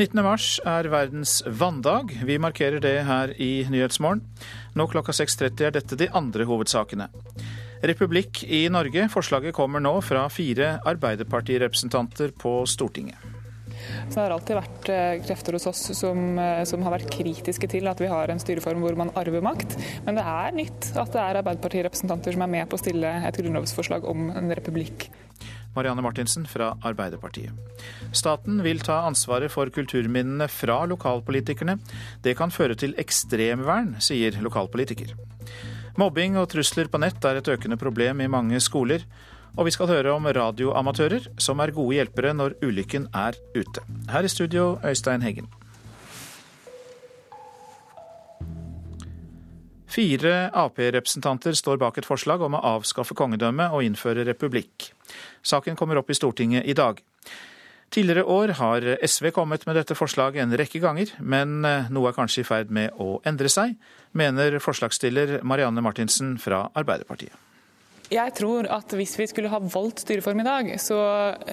19. mars er verdens vanndag. Vi markerer det her i Nyhetsmorgen. Nå klokka 6.30 er dette de andre hovedsakene. Republikk i Norge. Forslaget kommer nå fra fire Arbeiderpartirepresentanter på Stortinget. Så det har alltid vært eh, krefter hos oss som, eh, som, har vært kritiske til at vi har en styreform hvor man arver makt. Men det er nytt at det er Arbeiderpartirepresentanter som er med på å stille et grunnlovsforslag om en republikk. Marianne Martinsen fra Arbeiderpartiet. Staten vil ta ansvaret for kulturminnene fra lokalpolitikerne. Det kan føre til ekstremvern, sier lokalpolitiker. Mobbing og trusler på nett er et økende problem i mange skoler. Og vi skal høre om radioamatører som er gode hjelpere når ulykken er ute. Her i studio, Øystein Heggen. Fire Ap-representanter står bak et forslag om å avskaffe kongedømmet og innføre republikk. Saken kommer opp i Stortinget i dag. Tidligere år har SV kommet med dette forslaget en rekke ganger, men noe er kanskje i ferd med å endre seg, mener forslagsstiller Marianne Martinsen fra Arbeiderpartiet. Jeg tror at hvis vi skulle ha valgt styreform i dag, så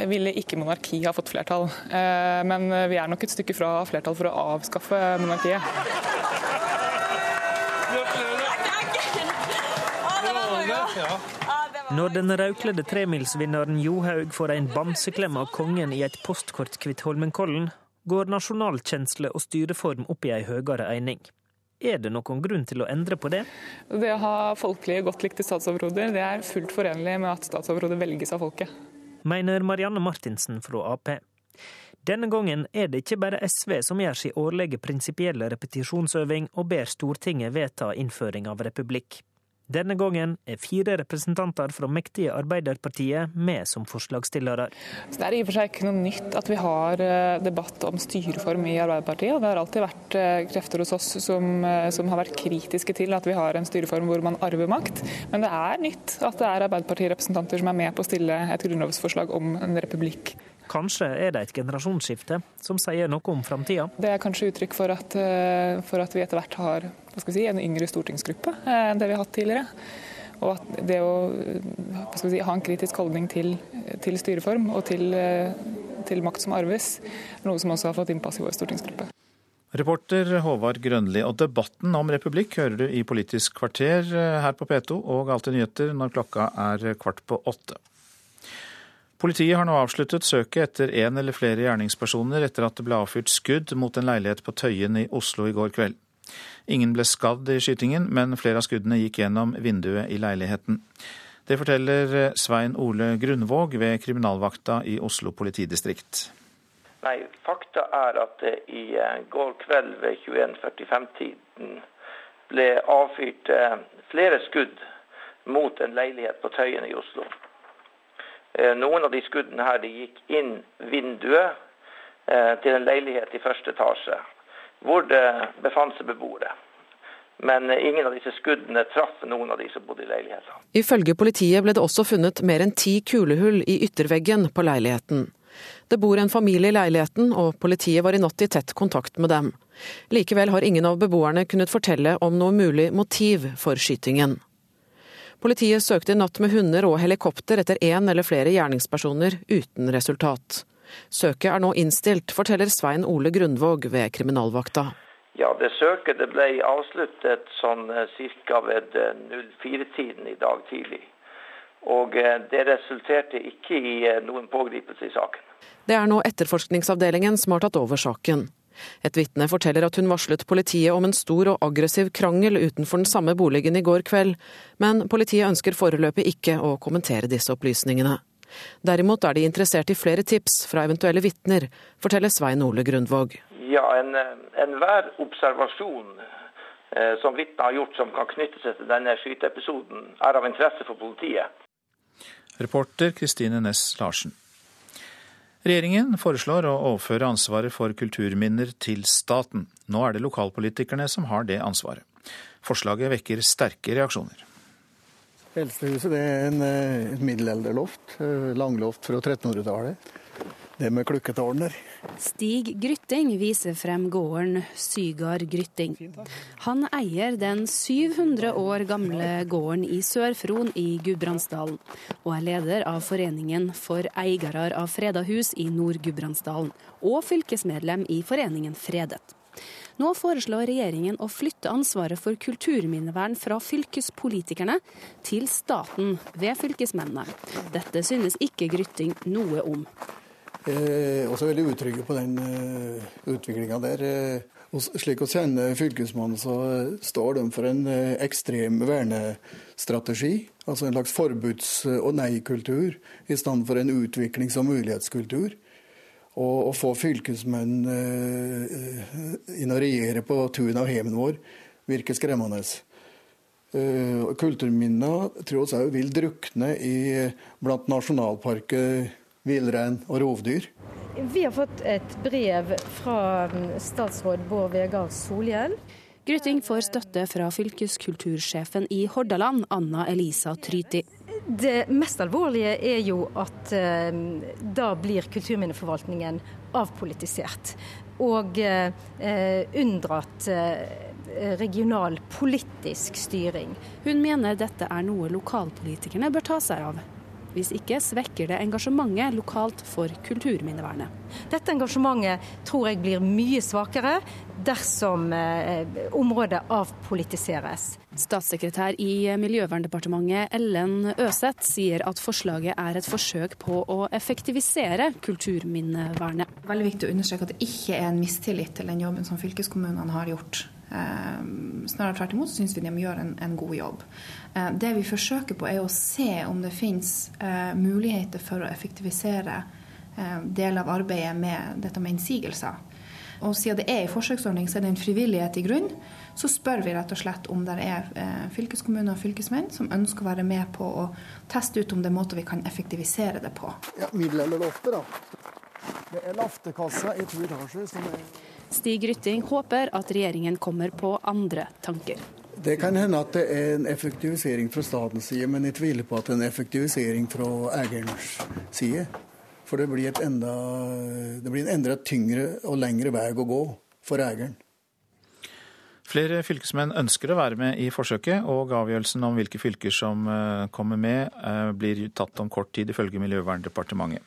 ville ikke monarki ha fått flertall. Eh, men vi er nok et stykke fra flertall for å avskaffe monarkiet. Når den rødkledde tremilsvinneren Johaug får en bamseklem av kongen i et postkort Holmenkollen, går nasjonalkjensle og styreform opp i ei høyere eining. Er det noen grunn til å endre på det? Det å ha folkelige, godt likte statsoverhoder det er fullt forenlig med at statsoverhodet velges av folket. Mener Marianne Martinsen fra Ap. Denne gangen er det ikke bare SV som gjør sin årlige prinsipielle repetisjonsøving og ber Stortinget vedta innføring av republikk. Denne gangen er fire representanter fra mektige Arbeiderpartiet med som forslagsstillere. Så det er i og for seg ikke noe nytt at vi har eh, debatt om styreform i Arbeiderpartiet. og Det har alltid vært eh, krefter hos oss som, eh, som har vært kritiske til at vi har en styreform hvor man arver makt. Men det er nytt at det er Arbeiderpartirepresentanter som er med på å stille et grunnlovsforslag om en republikk. Kanskje er det et generasjonsskifte som sier noe om framtida? Det er kanskje uttrykk for at, for at vi etter hvert har si, en yngre stortingsgruppe enn det vi har hatt tidligere. Og at det å si, ha en kritisk holdning til, til styreform og til, til, makt som arves, er noe som også har fått innpass i vår stortingsgruppe. Reporter Håvard Grønli. Og debatten om republikk hører du i Politisk kvarter her på P2 og Alltid nyheter når klokka er kvart på åtte. Politiet har nå avsluttet søket etter en eller flere gjerningspersoner etter at det ble avfyrt skudd mot en leilighet på Tøyen i Oslo i går kveld. Ingen ble skadd i skytingen, men flere av skuddene gikk gjennom vinduet i leiligheten. Det forteller Svein Ole Grunvåg ved kriminalvakta i Oslo politidistrikt. Nei, Fakta er at det i eh, går kveld ved 21.45-tiden ble avfyrt eh, flere skudd mot en leilighet på Tøyen i Oslo. Eh, noen av de skuddene her de gikk inn vinduet til en leilighet i første etasje hvor det befant seg beboere. Men ingen av disse skuddene traff noen av de som bodde i leiligheten. Ifølge politiet ble det også funnet mer enn ti kulehull i ytterveggen på leiligheten. Det bor en familie i leiligheten, og politiet var i natt i tett kontakt med dem. Likevel har ingen av beboerne kunnet fortelle om noe mulig motiv for skytingen. Politiet søkte i natt med hunder og helikopter etter én eller flere gjerningspersoner, uten resultat. Søket er nå innstilt, forteller Svein Ole Grundvåg ved kriminalvakta. Ja, det Søket det ble avsluttet sånn eh, ca. ved 04-tiden eh, i dag tidlig. Og eh, det resulterte ikke i noen pågripelse i saken. Det er nå etterforskningsavdelingen som har tatt over saken. Et vitne forteller at hun varslet politiet om en stor og aggressiv krangel utenfor den samme boligen i går kveld, men politiet ønsker foreløpig ikke å kommentere disse opplysningene. Derimot er de interessert i flere tips fra eventuelle vitner, forteller Svein Ole Grundvåg. Ja, Enhver en observasjon eh, som vitnet har gjort som kan knytte seg til denne skyteepisoden, er av interesse for politiet. Reporter Kristine Næss Larsen. Regjeringen foreslår å overføre ansvaret for kulturminner til staten. Nå er det lokalpolitikerne som har det ansvaret. Forslaget vekker sterke reaksjoner. Eldstehuset er en, eh, et middelalderloft. Eh, langloft fra 1300-tallet. Det med klukketårner. Stig Grytting viser frem gården Sygard Grytting. Han eier den 700 år gamle gården i Sør-Fron i Gudbrandsdalen, og er leder av Foreningen for eiere av freda hus i Nord-Gudbrandsdalen, og fylkesmedlem i Foreningen Fredet. Nå foreslår regjeringen å flytte ansvaret for kulturminnevern fra fylkespolitikerne til staten ved fylkesmennene. Dette synes ikke Grytting noe om eh, også veldig utrygge på den eh, utviklinga der. Eh, og slik vi kjenner Fylkesmannen, så står de for en eh, ekstrem vernestrategi. Altså en slags forbuds- og nei-kultur, i stedet for en utviklings- og mulighetskultur. Og å få fylkesmenn eh, inn og regjere på tunet av heimen vår virker skremmende. Eh, Kulturminner tror vi òg vil drukne i, blant nasjonalparker villrein og rovdyr. Vi har fått et brev fra mm, statsråd Bård Vegar Solhjell. Gryting får støtte fra fylkeskultursjefen i Hordaland, Anna Elisa Tryti. Det mest alvorlige er jo at eh, da blir kulturminneforvaltningen avpolitisert. Og eh, unndratt eh, regional politisk styring. Hun mener dette er noe lokalpolitikerne bør ta seg av. Hvis ikke svekker det engasjementet lokalt for kulturminnevernet. Dette engasjementet tror jeg blir mye svakere dersom eh, området avpolitiseres. Statssekretær i Miljøverndepartementet Ellen Øseth sier at forslaget er et forsøk på å effektivisere kulturminnevernet. Veldig viktig å understreke at det ikke er en mistillit til den jobben som fylkeskommunene har gjort. Eh, snarere tvert imot syns vi de gjør en, en, god jobb. Eh, det vi forsøker på, er å se om det finnes eh, muligheter for å effektivisere deler av arbeidet med dette med innsigelser. Og siden det er en forsøksordning, så er det en frivillighet i grunn. Så spør vi rett og slett om det er fylkeskommuner og fylkesmenn som ønsker å være med på å teste ut om det er måter vi kan effektivisere det på. Ja, eller lofte, da. Det er laftekassa i to etasjer som er Stig Rytting håper at regjeringen kommer på andre tanker. Det kan hende at det er en effektivisering fra statens side, men jeg tviler på at det er en effektivisering fra eierens side. For det blir, enda, det blir en enda tyngre og lengre vei å gå for eieren. Flere fylkesmenn ønsker å være med i forsøket, og avgjørelsen om hvilke fylker som eh, kommer med, eh, blir tatt om kort tid, ifølge Miljøverndepartementet.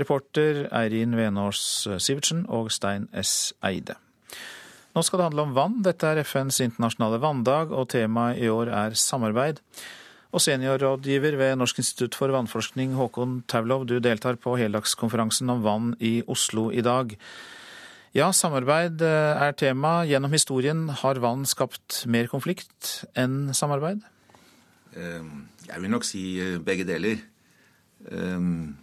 Reporter Eirin Venås Sivertsen og Stein S. Eide. Nå skal det handle om vann. Dette er FNs internasjonale vanndag, og temaet i år er samarbeid. Og seniorrådgiver ved Norsk institutt for vannforskning, Håkon Taulov, du deltar på heldagskonferansen om vann i Oslo i dag. Ja, samarbeid eh, er tema. Gjennom historien har vann skapt mer konflikt enn samarbeid? Ehm, jeg vil nok si eh, begge deler. Ehm,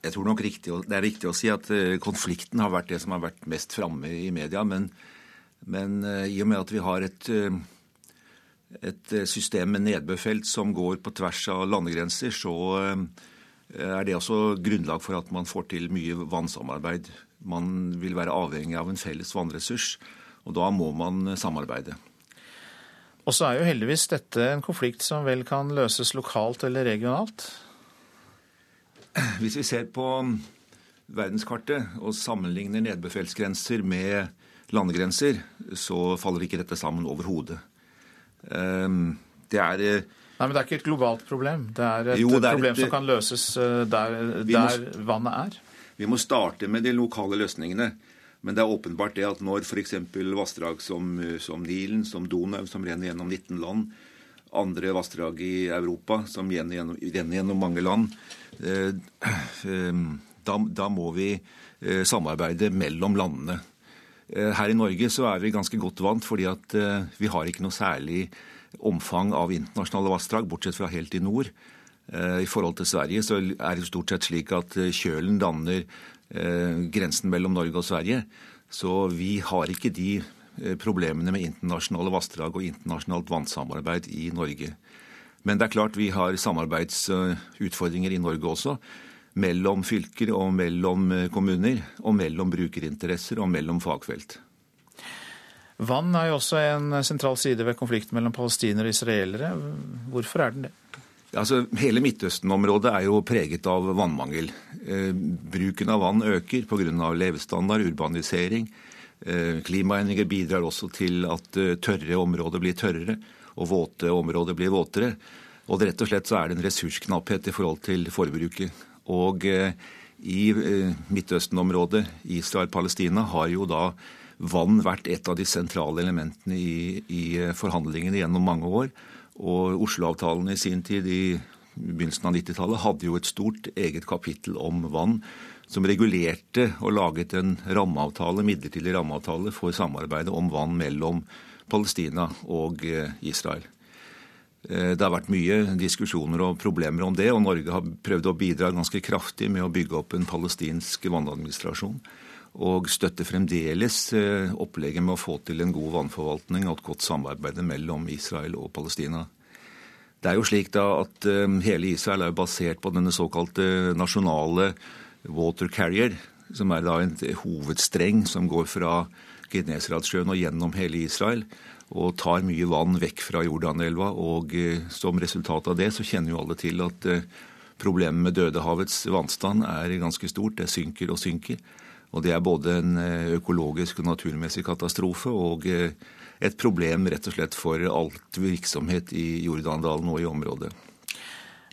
jeg tror nok riktig, det er riktig å si at eh, konflikten har vært det som har vært mest framme i media. Men, men, eh, i og med at vi har et, eh, et system med nedbørfelt som går på tvers av landegrenser, så er det også grunnlag for at man får til mye vannsamarbeid. Man vil være avhengig av en felles vannressurs, og da må man samarbeide. Og så er jo heldigvis dette en konflikt som vel kan løses lokalt eller regionalt? Hvis vi ser på verdenskartet og sammenligner nedbørfeltsgrenser med landegrenser, så faller ikke dette sammen overhodet. Ehm, det er eh, Nei, men Det er ikke et globalt problem. Det er et jo, det er problem et, som kan løses eh, der, der må, vannet er. Vi må starte med de lokale løsningene. Men det er åpenbart det at når f.eks. vassdrag som, som Nilen, som Donau, som renner gjennom 19 land, andre vassdrag i Europa som renner gjennom, renner gjennom mange land, Eh, eh, da, da må vi eh, samarbeide mellom landene. Her i Norge så er vi ganske godt vant, fordi at vi har ikke noe særlig omfang av internasjonale vassdrag, bortsett fra helt i nord. I forhold til Sverige så er det stort sett slik at kjølen danner grensen mellom Norge og Sverige. Så vi har ikke de problemene med internasjonale vassdrag og internasjonalt vannsamarbeid i Norge. Men det er klart vi har samarbeidsutfordringer i Norge også. Mellom fylker og mellom eh, kommuner, og mellom brukerinteresser og mellom fagfelt. Vann er jo også en sentral side ved konflikten mellom palestinere og israelere. Hvorfor er den det? Altså, hele Midtøsten-området er jo preget av vannmangel. Eh, bruken av vann øker pga. levestandard, urbanisering. Eh, klimaendringer bidrar også til at eh, tørre områder blir tørrere, og våte områder blir våtere. Og rett og slett så er det en ressursknapphet i forhold til forbruket. Og eh, i eh, Midtøsten-området, Israel-Palestina, har jo da vann vært et av de sentrale elementene i, i eh, forhandlingene gjennom mange år. Og Oslo-avtalen i sin tid, i begynnelsen av 90-tallet, hadde jo et stort eget kapittel om vann, som regulerte og laget en rammeavtale, midlertidig rammeavtale for samarbeidet om vann mellom Palestina og Israel. Eh, det har vært mye diskusjoner og problemer om det, og Norge har prøvd å bidra ganske kraftig med å bygge opp en palestinsk vannadministrasjon. Og støtter fremdeles eh, opplegget med å få til en god vannforvaltning og et godt samarbeid mellom Israel og Palestina. Det er jo slik da at eh, hele Israel er basert på denne såkalte nasjonale water carrier, som er da en hovedstreng som går fra Gineseradsjøen og gjennom hele Israel og tar mye vann vekk fra Jordanelva. Og eh, som resultat av det så kjenner jo alle til at eh, problemet med Dødehavets vannstand er ganske stort. Det synker og synker. Og det er både en eh, økologisk og naturmessig katastrofe og et problem rett og slett for alt virksomhet i Jordandalen og i området.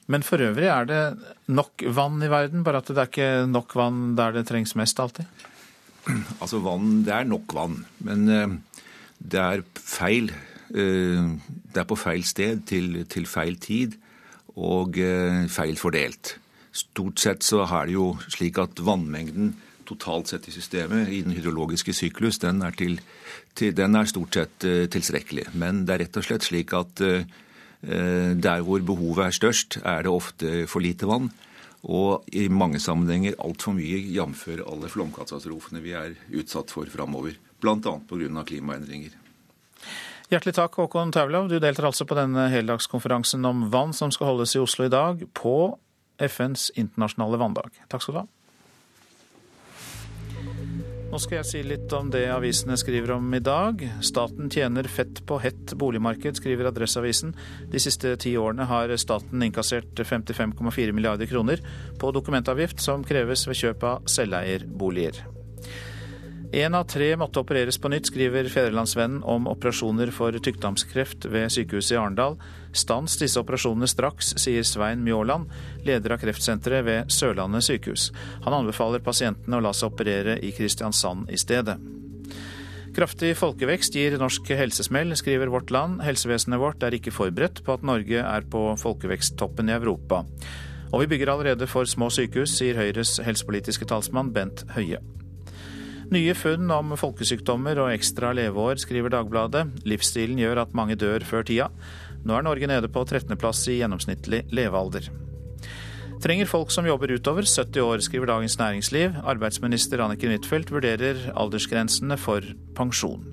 Men for øvrig er det nok vann i verden, bare at det er ikke nok vann der det trengs mest alltid? Altså vann, Det er nok vann. Men det er feil. Eh, det er på feil sted til, til feil tid og eh, feil fordelt. Stort sett så er det jo slik at vannmengden totalt sett i systemet i den hydrologiske syklus, den er, til, til, den er stort sett uh, tilstrekkelig. Men det er rett og slett slik at der hvor behovet er størst, er det ofte for lite vann. Og i mange sammenhenger altfor mye, jf. alle flomkatastrofene vi er utsatt for framover bl.a. pga. klimaendringer. Hjertelig takk, Håkon Taulov. Du deltar altså på denne heldagskonferansen om vann som skal holdes i Oslo i dag, på FNs internasjonale vanndag. Takk skal du ha. Nå skal jeg si litt om det avisene skriver om i dag. Staten tjener fett på hett boligmarked, skriver Adresseavisen. De siste ti årene har staten innkassert 55,4 milliarder kroner på dokumentavgift som kreves ved kjøp av selveierboliger. Én av tre måtte opereres på nytt, skriver Fedrelandsvennen om operasjoner for tykktarmskreft ved sykehuset i Arendal. Stans disse operasjonene straks, sier Svein Mjåland, leder av kreftsenteret ved Sørlandet sykehus. Han anbefaler pasientene å la seg operere i Kristiansand i stedet. Kraftig folkevekst gir norsk helsesmell, skriver Vårt Land. Helsevesenet vårt er ikke forberedt på at Norge er på folkeveksttoppen i Europa. Og vi bygger allerede for små sykehus, sier Høyres helsepolitiske talsmann Bent Høie. Nye funn om folkesykdommer og ekstra leveår, skriver Dagbladet. Livsstilen gjør at mange dør før tida. Nå er Norge nede på 13.-plass i gjennomsnittlig levealder. Trenger folk som jobber utover 70 år, skriver Dagens Næringsliv. Arbeidsminister Anniken Huitfeldt vurderer aldersgrensene for pensjon.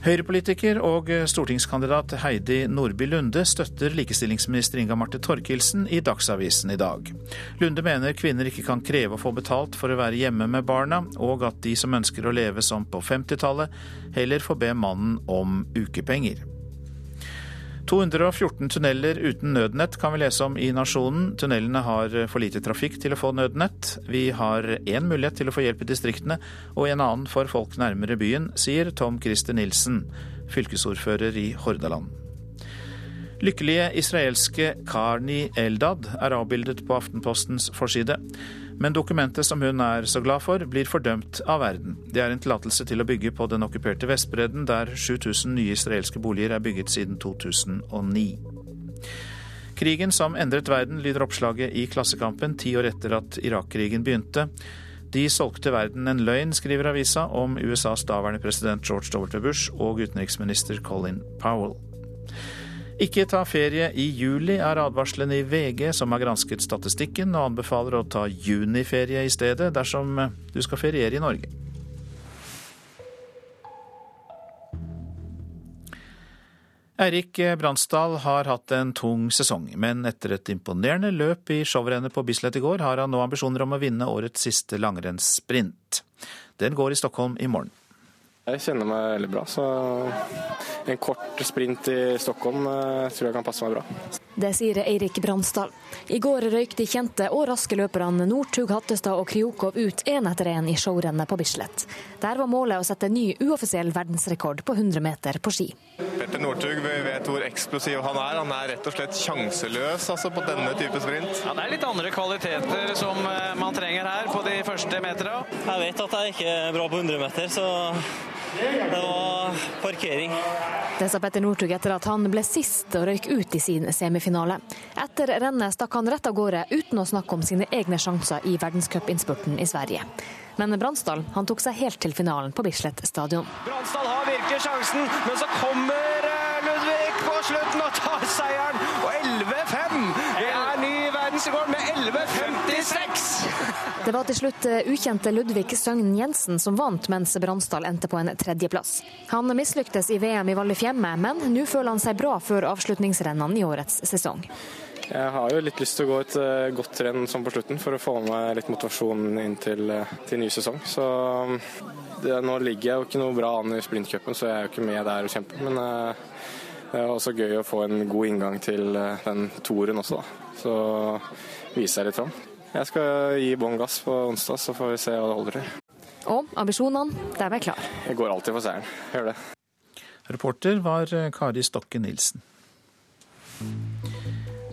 Høyrepolitiker og stortingskandidat Heidi Nordby Lunde støtter likestillingsminister Inga Marte Thorkildsen i Dagsavisen i dag. Lunde mener kvinner ikke kan kreve å få betalt for å være hjemme med barna, og at de som ønsker å leve som på 50-tallet, heller får be mannen om ukepenger. 214 tunneler uten nødnett kan vi lese om i Nasjonen. Tunnelene har for lite trafikk til å få nødnett. Vi har én mulighet til å få hjelp i distriktene, og en annen for folk nærmere byen, sier Tom Christer Nilsen, fylkesordfører i Hordaland. Lykkelige israelske Karni Eldad er avbildet på Aftenpostens forside. Men dokumentet som hun er så glad for, blir fordømt av verden. Det er en tillatelse til å bygge på den okkuperte Vestbredden, der 7000 nye israelske boliger er bygget siden 2009. Krigen som endret verden, lyder oppslaget i Klassekampen ti år etter at Irak-krigen begynte. De solgte verden en løgn, skriver avisa, om USAs daværende president George W. Bush og utenriksminister Colin Powell. Ikke ta ferie i juli, er advarselen i VG, som har gransket statistikken og anbefaler å ta juniferie i stedet dersom du skal feriere i Norge. Eirik Bransdal har hatt en tung sesong, men etter et imponerende løp i showrennet på Bislett i går, har han nå ambisjoner om å vinne årets siste langrennssprint. Den går i Stockholm i morgen. Jeg kjenner meg veldig bra, så en kort sprint i Stockholm tror jeg kan passe meg bra. Det sier Eirik Bransdal. I går røyk de kjente og raske løperne Northug, Hattestad og Kriokov ut én etter én i showrennet på Bislett. Der var målet å sette ny uoffisiell verdensrekord på 100 meter på ski. Petter Northug, vi vet hvor eksplosiv han er. Han er rett og slett sjanseløs altså, på denne type sprint. Ja, Det er litt andre kvaliteter som eh, man trenger her på de første meterne. Jeg vet at jeg ikke er bra på 100 meter, så det var parkering. Det sa Petter Northug etter at han ble sist og røyk ut i sin semifinale. Etter rennet stakk han rett av gårde uten å snakke om sine egne sjanser i verdenscupinnspurten i Sverige. Men Bransdal han tok seg helt til finalen på Bislett stadion. Bransdal har virkelig sjansen, men så kommer eh, Ludvig på slutten og tar seieren. Og 11-5! Det er ny verdensrekord med 11-56! Det var til slutt eh, ukjente Ludvig Søgn Jensen som vant, mens Bransdal endte på en tredjeplass. Han mislyktes i VM i Vallefjemmet, men nå føler han seg bra før avslutningsrennene i årets sesong. Jeg har jo litt lyst til å gå et uh, godt renn sånn på slutten, for å få med litt motivasjon inn til, uh, til ny sesong. Så um, det, Nå ligger jeg jo ikke noe bra an i sprintcupen, så jeg er jo ikke med der og kjemper. Men det er også gøy å få en god inngang til den toren også, da. Så viser jeg litt fram. Jeg skal gi bånn gass på onsdag, så får vi se hva det holder til. Og ambisjonene, der er klar. Jeg går alltid for seieren. Jeg gjør det. Reporter var eh, Kari Stokke Nilsen.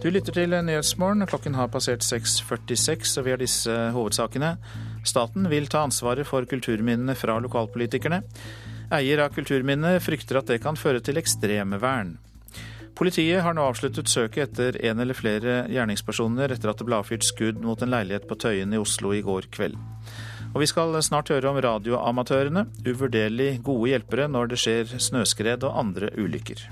Du lytter til Nyhetsmorgen. Klokken har passert 6.46, og vi har disse hovedsakene. Staten vil ta ansvaret for kulturminnene fra lokalpolitikerne. Eier av kulturminnene frykter at det kan føre til ekstremvern. Politiet har nå avsluttet søket etter en eller flere gjerningspersoner etter at det ble avfyrt skudd mot en leilighet på Tøyen i Oslo i går kveld. Og vi skal snart høre om radioamatørene, uvurderlig gode hjelpere når det skjer snøskred og andre ulykker.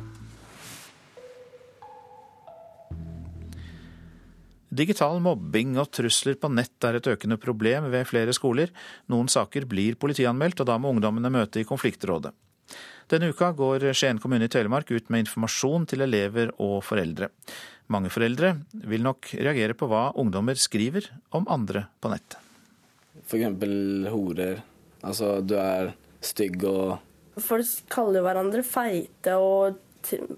Digital mobbing og trusler på nett er et økende problem ved flere skoler. Noen saker blir politianmeldt, og da må ungdommene møte i konfliktrådet. Denne uka går Skien kommune i Telemark ut med informasjon til elever og foreldre. Mange foreldre vil nok reagere på hva ungdommer skriver om andre på nettet. F.eks. horer. Altså, du er stygg og Folk kaller hverandre feite og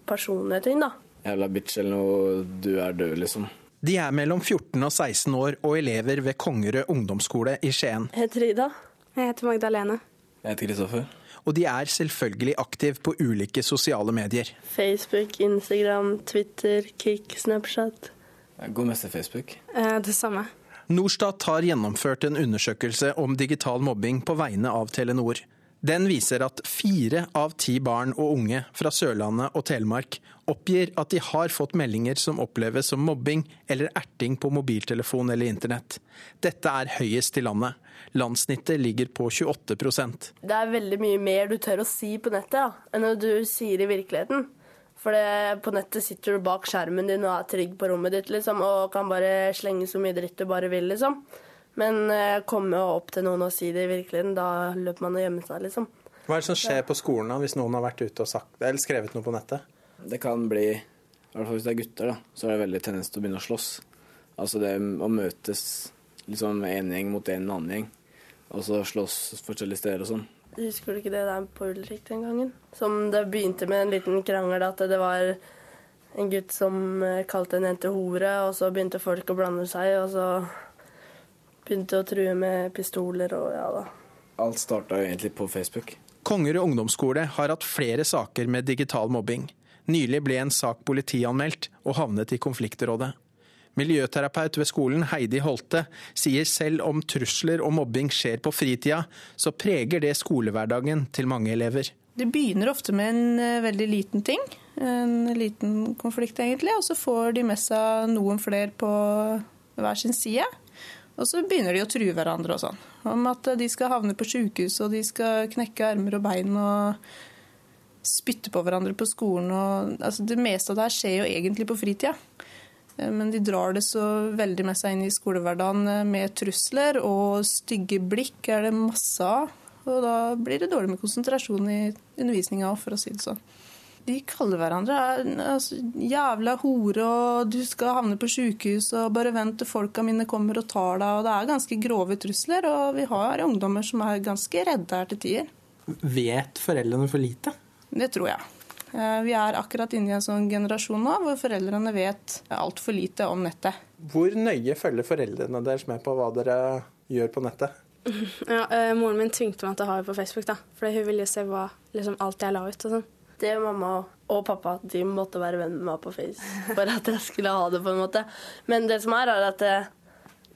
personlige ting, da. Jævla bitch eller noe, du er død, liksom. De er mellom 14 og 16 år og elever ved Kongerød ungdomsskole i Skien. Jeg heter Ida. Jeg heter Magdalene. Jeg heter Kristoffer og de er selvfølgelig aktive på ulike sosiale medier. Facebook, Instagram, Twitter, Kik, Snapchat. God går Facebook. Eh, det samme. Norstat har gjennomført en undersøkelse om digital mobbing på vegne av Telenor. Den viser at fire av ti barn og unge fra Sørlandet og Telemark oppgir at de har fått meldinger som oppleves som mobbing eller erting på mobiltelefon eller internett. Dette er høyest i landet. Landsnittet ligger på 28% Det er veldig mye mer du tør å si på nettet ja, enn når du sier i virkeligheten. For det, på nettet sitter du bak skjermen din og er trygg på rommet ditt liksom, og kan bare slenge så mye dritt du bare vil. liksom. Men eh, komme opp til noen og si det i virkeligheten, da løper man og gjemmer seg. liksom. Hva er det som skjer på skolen da, hvis noen har vært ute og sagt eller skrevet noe på nettet? Det kan bli, i hvert fall hvis det er gutter, da, så er det veldig tendens til å begynne å slåss. Altså det å møtes liksom en gjeng mot en annen gjeng og så slåss forskjellige steder og sånn. Husker du ikke det der på Ulrik den gangen? Som det begynte med en liten krangel, at det var en gutt som eh, kalte en jente hore, og så begynte folk å blande seg, og så begynte å true med pistoler og ja da. Alt starta egentlig på Facebook. Kongerud ungdomsskole har hatt flere saker med digital mobbing. Nylig ble en sak politianmeldt og havnet i konfliktrådet. Miljøterapeut ved skolen, Heidi Holte, sier selv om trusler og mobbing skjer på fritida, så preger det skolehverdagen til mange elever. Det begynner ofte med en eh, veldig liten ting, en liten konflikt egentlig, og så får de med seg noen flere på hver sin side. Og så begynner de å true hverandre og sånn. Om at de skal havne på sjukehus og de skal knekke armer og bein og spytte på hverandre på skolen. Og, altså, det meste av det her skjer jo egentlig på fritida. Eh, men de drar det så veldig med seg inn i skolehverdagen eh, med trusler, og stygge blikk er det masse av. Og da blir det dårlig med konsentrasjon i undervisninga òg, for å si det sånn. De kaller hverandre altså, jævla hore, og du skal havne på sjukehus, og bare vent til folka mine kommer og tar deg. Og det er ganske grove trusler, og vi har ungdommer som er ganske redde her til tider. Vet foreldrene for lite? Det tror jeg. Eh, vi er akkurat inne i en sånn generasjon nå hvor foreldrene vet altfor lite om nettet. Hvor nøye følger foreldrene deres med på hva dere gjør på nettet? Ja, øh, Moren min tvingte meg til å ha det på Facebook, da, fordi hun ville se hva, liksom, alt jeg la ut. og sånn. Det mamma og pappa de måtte være venn med meg på Face for at jeg skulle ha det. på en måte. Men det som er, er at det,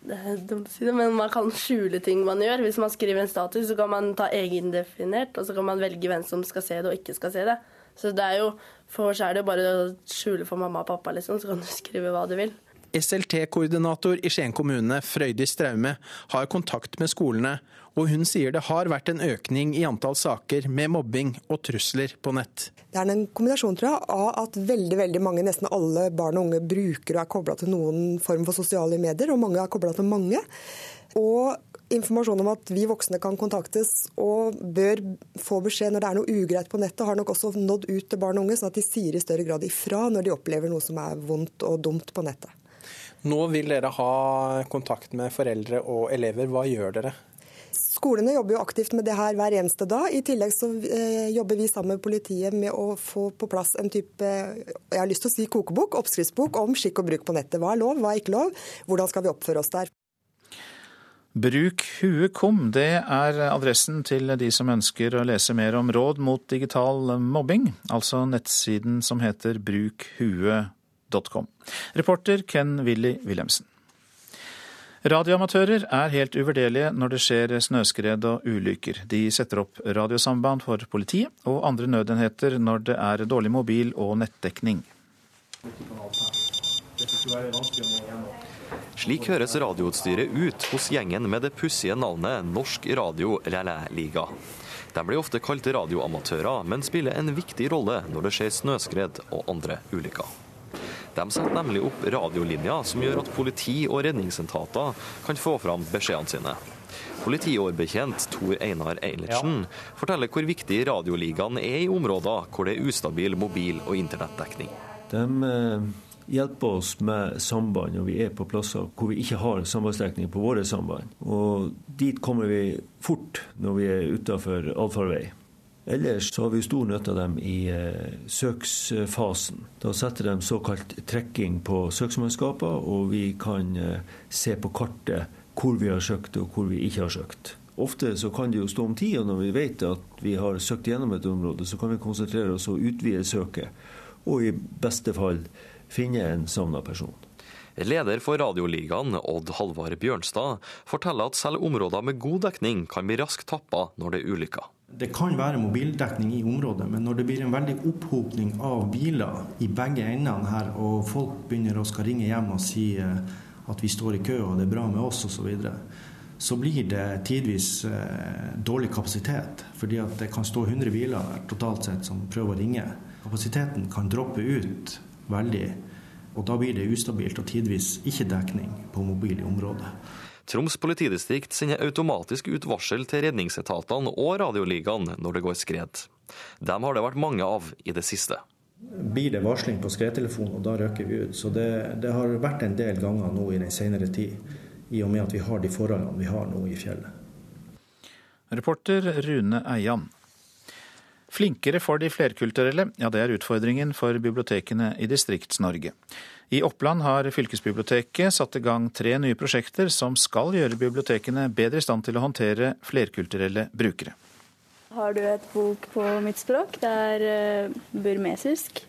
det er dumt å si det, men man kan skjule ting man gjør. Hvis man skriver en status, så kan man ta egendefinert, og så kan man velge hvem som skal se det og ikke skal se det. Så det er jo, for oss er det bare å skjule for mamma og pappa, liksom, så kan du skrive hva du vil. SLT-koordinator i Skien kommune, Frøydis Straume, har kontakt med skolene, og hun sier det har vært en økning i antall saker med mobbing og trusler på nett. Det er en kombinasjon tror jeg, av at veldig veldig mange, nesten alle barn og unge bruker og er kobla til noen form for sosiale medier, og mange er kobla til mange. Og informasjon om at vi voksne kan kontaktes og bør få beskjed når det er noe ugreit på nettet, har nok også nådd ut til barn og unge, sånn at de sier i større grad ifra når de opplever noe som er vondt og dumt på nettet. Nå vil dere ha kontakt med foreldre og elever. Hva gjør dere? Skolene jobber jo aktivt med det her hver eneste dag. I tillegg så eh, jobber vi sammen med politiet med å få på plass en type jeg har lyst til å si kokebok, oppskriftsbok om skikk og bruk på nettet. Hva er lov, hva er ikke lov, hvordan skal vi oppføre oss der. Bruk huet det er adressen til de som ønsker å lese mer om råd mot digital mobbing, altså nettsiden som heter brukhue.com. Reporter Ken Willy Wilhelmsen. Radioamatører er helt uvurderlige når det skjer snøskred og ulykker. De setter opp radiosamband for politiet og andre nødenheter når det er dårlig mobil- og nettdekning. Slik høres radioutstyret ut hos gjengen med det pussige navnet Norsk Radio Relais-liga. De blir ofte kalt radioamatører, men spiller en viktig rolle når det skjer snøskred og andre ulykker. De setter nemlig opp radiolinjer som gjør at politi og redningsetater kan få fram beskjedene sine. Politiårbetjent Tor Einar Eilertsen ja. forteller hvor viktig radioligaen er i områder hvor det er ustabil mobil- og internettdekning. De eh, hjelper oss med samband når vi er på plasser hvor vi ikke har sambandsdekning på våre samband. Og dit kommer vi fort når vi er utafor allfarvei. Ellers så har vi stor nytte av dem i eh, søksfasen. Da setter de såkalt trekking på søksmannskaper, og vi kan eh, se på kartet hvor vi har søkt og hvor vi ikke har søkt. Ofte så kan det jo stå om tid, når vi vet at vi har søkt gjennom et område, så kan vi konsentrere oss og utvide søket, og i beste fall finne en savna person. Leder for Radioligaen, Odd Halvard Bjørnstad, forteller at selv områder med god dekning kan bli raskt tappa når det er ulykker. Det kan være mobildekning i området, men når det blir en veldig opphopning av biler i begge endene her, og folk begynner å skal ringe hjem og si eh, at vi står i kø og det er bra med oss osv., så, videre, så blir det tidvis eh, dårlig kapasitet. Fordi at det kan stå 100 biler totalt sett som prøver å ringe. Kapasiteten kan droppe ut veldig, og da blir det ustabilt og tidvis ikke dekning på mobil i området. Troms politidistrikt sender automatisk ut varsel til redningsetatene og Radioligaen når det går skred. Dem har det vært mange av i det siste. Blir det varsling på skredtelefonen, og da røkker vi ut. Så det, det har vært en del ganger nå i den senere tid, i og med at vi har de forholdene vi har nå i fjellet. Reporter Rune Eian. Flinkere for de flerkulturelle, ja det er utfordringen for bibliotekene i Distrikts-Norge. I Oppland har fylkesbiblioteket satt i gang tre nye prosjekter som skal gjøre bibliotekene bedre i stand til å håndtere flerkulturelle brukere. Har du et bok på mitt språk? Det er uh, burmesisk.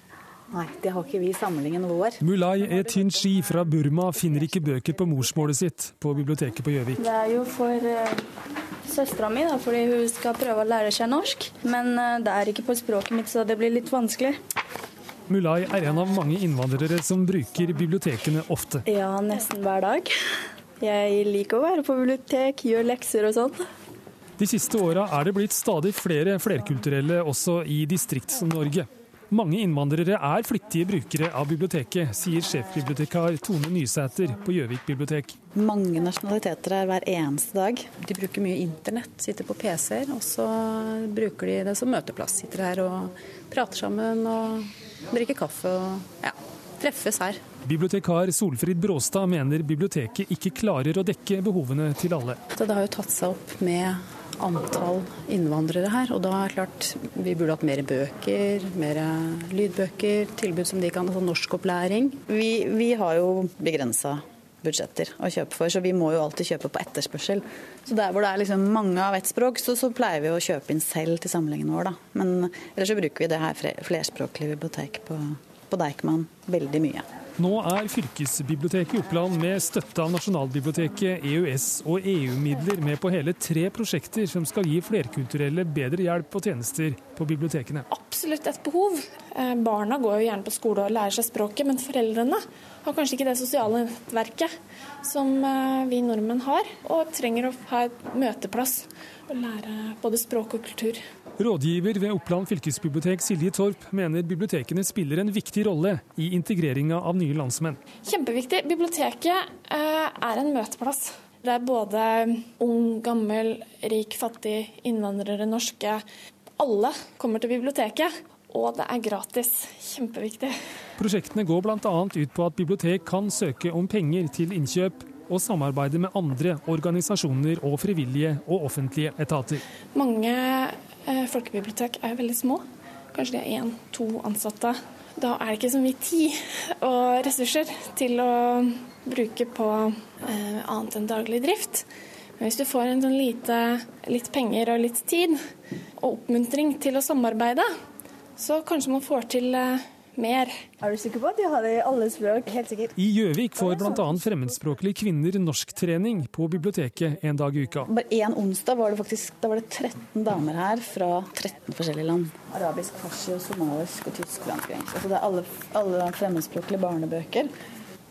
Nei, det har ikke vi i samlingen vår. Mulai Etinchi fra Burma finner ikke bøker på morsmålet sitt på biblioteket på Gjøvik. Det er jo for uh, søstera mi, da, fordi hun skal prøve å lære seg norsk. Men uh, det er ikke på språket mitt, så det blir litt vanskelig. Mulai er en av mange innvandrere som bruker bibliotekene ofte. Ja, nesten hver dag. Jeg liker å være på bibliotek, gjøre lekser og sånn. De siste åra er det blitt stadig flere flerkulturelle også i Distrikts-Norge. Mange innvandrere er flittige brukere av biblioteket, sier sjefbibliotekar Tone Nysæter på Gjøvik bibliotek. Mange nasjonaliteter er hver eneste dag. De bruker mye internett, sitter på PC-er, og så bruker de det som møteplass. Sitter her og prater sammen og drikker kaffe og ja, treffes her. Bibliotekar Solfrid Bråstad mener biblioteket ikke klarer å dekke behovene til alle. Det har jo tatt seg opp med antall innvandrere her. Og da er det klart vi burde hatt mer bøker, mer lydbøker, tilbud som de kan, altså norskopplæring. Vi, vi har jo begrensa budsjetter å kjøpe for, så vi må jo alltid kjøpe på etterspørsel. Så der hvor det er liksom mange av ett språk, så, så, pleier vi å kjøpe inn selv til samlingen vår, da. Men ellers så bruker vi det her flerspråklige bibliotek på, på Deichman veldig mye. Nå er fylkesbiblioteket i Oppland med støtte av Nasjonalbiblioteket, EØS og EU-midler med på hele tre prosjekter som skal gi flerkulturelle bedre hjelp og tjenester på bibliotekene. Absolutt et behov. Eh, barna går jo gjerne på skole og lærer seg språket, men foreldrene har kanskje ikke det sosiale nettverket som eh, vi nordmenn har, og trenger å ha et møteplass og lære både språk og kultur. Rådgiver ved Oppland fylkesbibliotek Silje Torp mener bibliotekene spiller en viktig rolle i integreringa av nye landsmenn. Kjempeviktig. Biblioteket eh, er en møteplass. Det er både ung, gammel, rik, fattig, innvandrere, norske. Alle kommer til biblioteket. Og det er gratis. Kjempeviktig. Prosjektene går bl.a. ut på at bibliotek kan søke om penger til innkjøp og samarbeide med andre organisasjoner og frivillige og offentlige etater. Mange folkebibliotek er veldig små. Kanskje de har én-to ansatte. Da er det ikke så mye tid og ressurser til å bruke på eh, annet enn daglig drift. Men hvis du får en sånn lite, litt penger og litt tid, og oppmuntring til å samarbeide, så kanskje man får til eh, mer. Er du sikker på at de har det i alle språk? Helt sikkert. I Gjøvik får bl.a. fremmedspråklige kvinner norsktrening på biblioteket en dag i uka. Bare én onsdag var det faktisk da var det 13 damer her fra 13 forskjellige land. Arabisk, farsi, og somalisk og tysk. Altså det er alle, alle fremmedspråklige barnebøker.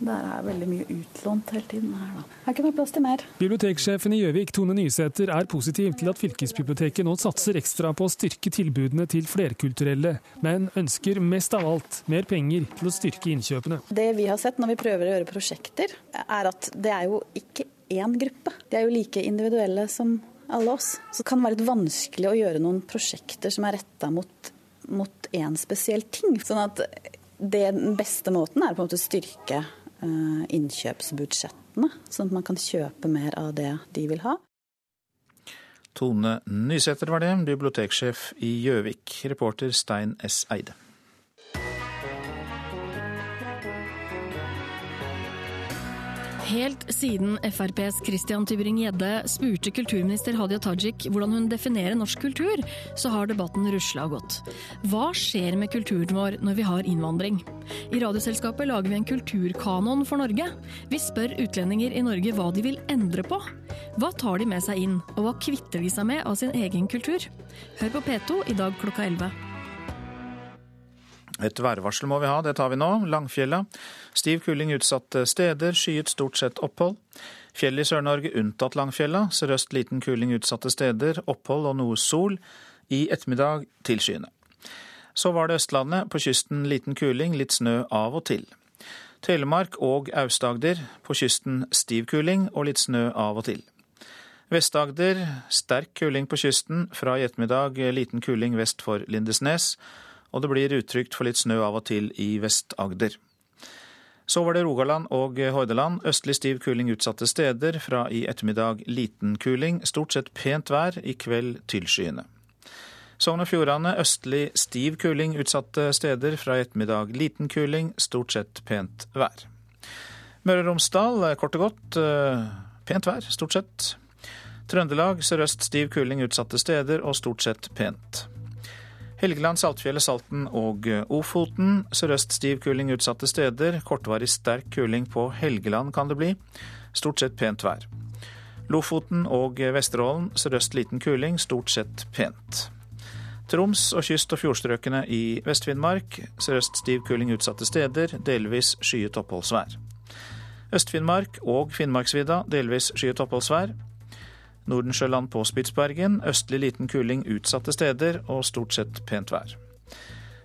Der er veldig mye utlånt hele tiden. Her, da. her ikke det plass til mer. Biblioteksjefen i Gjøvik, Tone Nysæter, er positiv til at fylkesbiblioteket nå satser ekstra på å styrke tilbudene til flerkulturelle, men ønsker mest av alt mer penger til å styrke innkjøpene. Det vi har sett når vi prøver å gjøre prosjekter, er at det er jo ikke én gruppe. De er jo like individuelle som alle oss. Så det kan være litt vanskelig å gjøre noen prosjekter som er retta mot, mot én spesiell ting. Sånn at det, den beste måten er på en måte å styrke innkjøpsbudsjettene, sånn at man kan kjøpe mer av det de vil ha. Tone Nysæter var det, biblioteksjef i Gjøvik. Reporter Stein S. Eide. Helt siden FrPs Christian Tybring-Gjedde spurte kulturminister Hadia Tajik hvordan hun definerer norsk kultur, så har debatten rusla og gått. Hva skjer med kulturen vår når vi har innvandring? I Radioselskapet lager vi en kulturkanon for Norge. Vi spør utlendinger i Norge hva de vil endre på. Hva tar de med seg inn, og hva kvitter de seg med av sin egen kultur? Hør på P2 i dag klokka 11. Et værvarsel må vi ha, det tar vi nå. Langfjella. Stiv kuling utsatte steder, skyet stort sett opphold. Fjell i Sør-Norge unntatt Langfjella. Sørøst liten kuling utsatte steder, opphold og noe sol. I ettermiddag tilskyende. Så var det Østlandet. På kysten liten kuling, litt snø av og til. Telemark og Aust-Agder. På kysten stiv kuling og litt snø av og til. Vest-Agder sterk kuling på kysten. Fra i ettermiddag liten kuling vest for Lindesnes og det blir utrygt for litt snø av og til i Vest-Agder. Så var det Rogaland og Hordaland. Østlig stiv kuling utsatte steder. Fra i ettermiddag liten kuling. Stort sett pent vær, i kveld tilskyende. Sogn og Fjordane østlig stiv kuling utsatte steder. Fra i ettermiddag liten kuling. Stort sett pent vær. Møre og Romsdal kort og godt eh, pent vær, stort sett. Trøndelag sørøst stiv kuling utsatte steder og stort sett pent. Helgeland, Saltfjellet, Salten og eh, Ofoten. Sørøst stiv kuling utsatte steder. Kortvarig sterk kuling på Helgeland kan det bli. Stort sett pent vær. Lofoten og Vesterålen sørøst liten kuling, stort sett pent. Troms og kyst- og fjordstrøkene i Vest-Finnmark. Sørøst stiv kuling utsatte steder, delvis skyet oppholdsvær. Øst-Finnmark og Finnmarksvidda delvis skyet oppholdsvær. Nordensjøland på Spitsbergen. Østlig liten kuling utsatte steder og stort sett pent vær.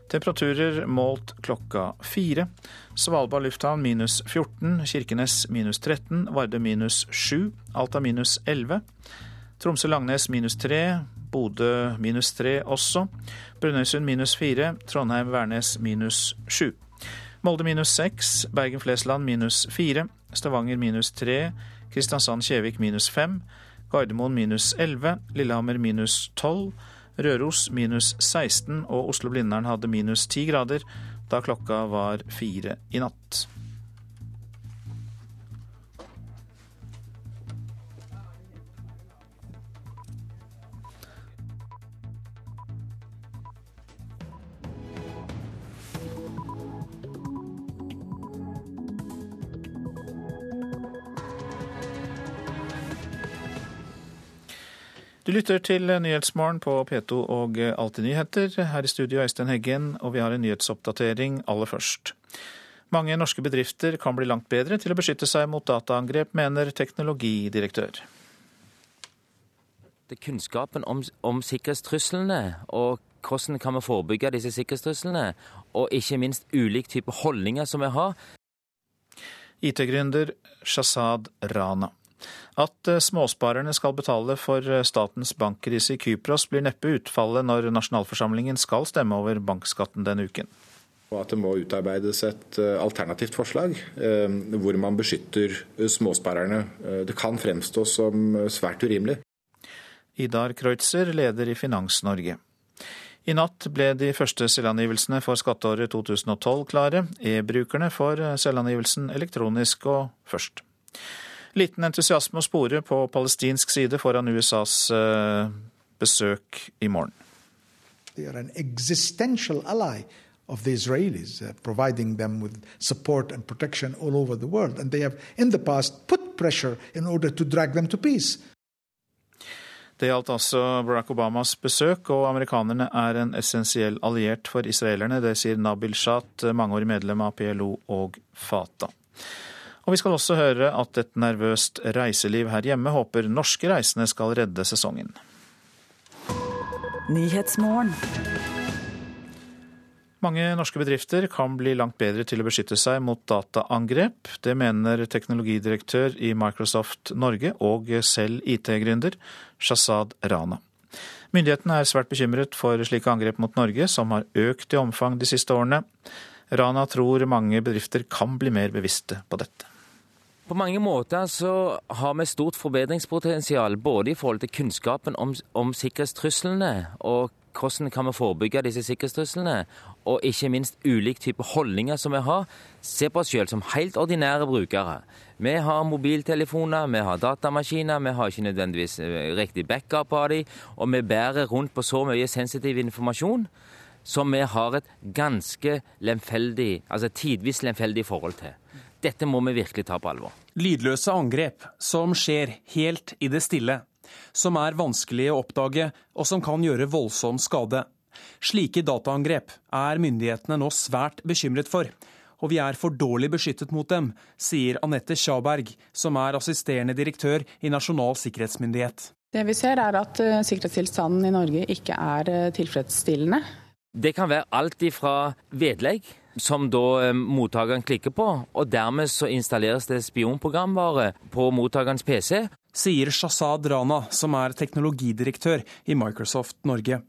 Temperaturer målt klokka fire. Svalbard lufthavn minus 14, Kirkenes minus 13, Varde minus 7, Alta minus 11. Tromsø-Langnes minus 3, Bodø minus 3 også. Brønnøysund minus 4, Trondheim-Værnes minus 7. Molde minus 6, Bergen-Flesland minus 4, Stavanger minus 3, Kristiansand-Kjevik minus 5. Gardermoen minus 11, Lillehammer minus 12, Røros minus 16 og Oslo-Blindern hadde minus 10 grader da klokka var fire i natt. Du lytter til Nyhetsmorgen på P2 og Alltid nyheter. Her i studio Øystein Heggen, og vi har en nyhetsoppdatering aller først. Mange norske bedrifter kan bli langt bedre til å beskytte seg mot dataangrep, mener teknologidirektør. Det er kunnskapen om, om sikkerhetstruslene og hvordan kan vi forebygge disse sikkerhetstruslene, og ikke minst ulike typer holdninger som vi har. IT-gründer Shazad Rana. At eh, småsparerne skal betale for eh, statens bankkrise i Kypros, blir neppe utfallet når nasjonalforsamlingen skal stemme over bankskatten denne uken. Og at det må utarbeides et eh, alternativt forslag hvor man beskytter småsparerne. Det kan fremstå som svært urimelig. Idar Kreutzer, leder i Finans-Norge. I natt ble de første selvangivelsene for skatteåret 2012 klare. E-brukerne får selvangivelsen elektronisk og først. Liten entusiasme å spore på palestinsk side foran USAs eh, besøk i morgen. They are an existential ally of the Israelis, uh, providing them with support and protection all over the world. And they have, in the past, put pressure in order to drag them to peace. Det gjaldt altså Barack Obamas besøk, og amerikanerne er en essensiell alliert for israelerne. Det sier Nabil Shat, mangeårig medlem av PLO og Fata. Og vi skal også høre at et nervøst reiseliv her hjemme håper norske reisende skal redde sesongen. Mange norske bedrifter kan bli langt bedre til å beskytte seg mot dataangrep. Det mener teknologidirektør i Microsoft Norge og selv IT-gründer Shazad Rana. Myndighetene er svært bekymret for slike angrep mot Norge, som har økt i omfang de siste årene. Rana tror mange bedrifter kan bli mer bevisste på dette. På mange måter så har vi stort forbedringspotensial både i forhold til kunnskapen om, om sikkerhetstruslene og hvordan kan vi forebygge disse sikkerhetstruslene, og ikke minst ulike typer holdninger som vi har. Se på oss selv som helt ordinære brukere. Vi har mobiltelefoner, vi har datamaskiner, vi har ikke nødvendigvis eh, riktig backup av dem, og vi bærer rundt på så mye sensitiv informasjon som vi har et ganske lemfeldig, altså tidvis lemfeldig forhold til. Dette må vi virkelig ta på alvor. Lydløse angrep som skjer helt i det stille, som er vanskelige å oppdage og som kan gjøre voldsom skade. Slike dataangrep er myndighetene nå svært bekymret for, og vi er for dårlig beskyttet mot dem, sier Anette Schaberg, som er assisterende direktør i Nasjonal sikkerhetsmyndighet. Det vi ser er at eh, sikkerhetstilstanden i Norge ikke er eh, tilfredsstillende. Det kan være alt ifra vedlegg som da eh, mottakeren klikker på, og dermed så installeres det spionprogramvare på mottakerens PC. Sier Shazad Rana, som er teknologidirektør i Microsoft Norge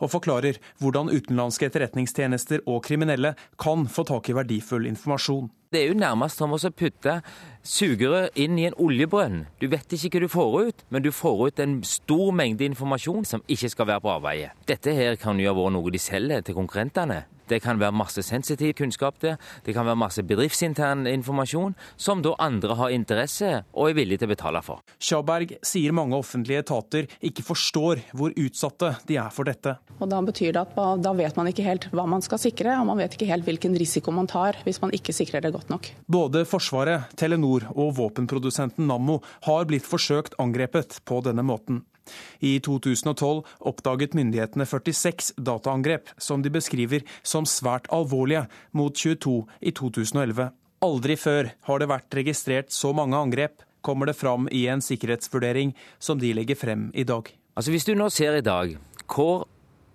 og forklarer hvordan utenlandske etterretningstjenester og kriminelle kan få tak i verdifull informasjon. Det er jo nærmest som å putte sugerør inn i en oljebrønn. Du vet ikke hva du får ut, men du får ut en stor mengde informasjon som ikke skal være på avveie. Dette her kan jo ha vært noe de selger til konkurrentene. Det kan være masse sensitiv kunnskap der. Det kan være masse bedriftsintern informasjon som da andre har interesse og er villige til å betale for. Sjaberg sier mange offentlige etater ikke forstår hvor utsatte de er for dette. Og Da betyr det at da vet man ikke helt hva man skal sikre, og man vet ikke helt hvilken risiko man tar hvis man ikke sikrer det godt nok. Både Forsvaret, Telenor og våpenprodusenten Nammo har blitt forsøkt angrepet på denne måten. I 2012 oppdaget myndighetene 46 dataangrep, som de beskriver som svært alvorlige, mot 22 i 2011. Aldri før har det vært registrert så mange angrep, kommer det fram i en sikkerhetsvurdering som de legger frem i dag. Altså Hvis du nå ser i dag hvor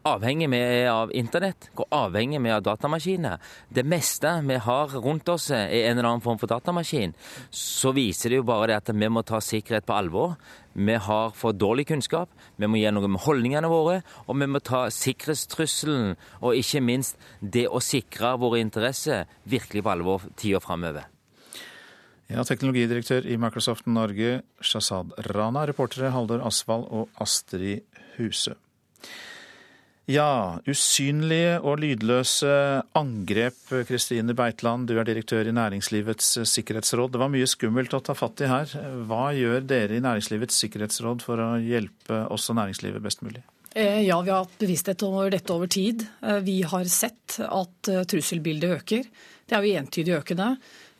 avhengig vi er av internett, hvor avhengig vi er av datamaskiner. Det meste vi har rundt oss er en eller annen form for datamaskin. Så viser det jo bare det at vi må ta sikkerhet på alvor. Vi har for dårlig kunnskap, vi må gjøre noe med holdningene våre, og vi må ta sikkerhetstrusselen og ikke minst det å sikre våre interesser virkelig på alvor tida framover. Ja, Teknologidirektør i Microsoft Norge, Shazad Rana. Reportere Haldor Asvald og Astrid Huse. Ja, usynlige og lydløse angrep. Kristine Beitland, du er direktør i Næringslivets sikkerhetsråd. Det var mye skummelt å ta fatt i her. Hva gjør dere i Næringslivets sikkerhetsråd for å hjelpe oss og næringslivet best mulig? Eh, ja, vi har hatt bevissthet over dette over tid. Eh, vi har sett at eh, trusselbildet øker. Det er jo entydig økende.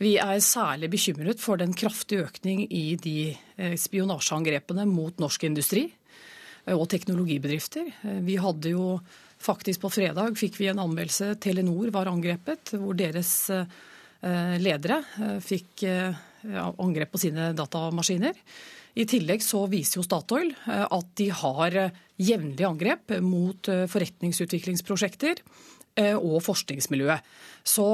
Vi er særlig bekymret for den kraftige økning i de spionasjeangrepene mot norsk industri og teknologibedrifter. Vi hadde jo faktisk på fredag fikk vi en anmeldelse. Telenor var angrepet, hvor deres ledere fikk angrep på sine datamaskiner. I tillegg så viser jo Statoil eh, at de har eh, jevnlige angrep mot eh, forretningsutviklingsprosjekter og forskningsmiljøet. Så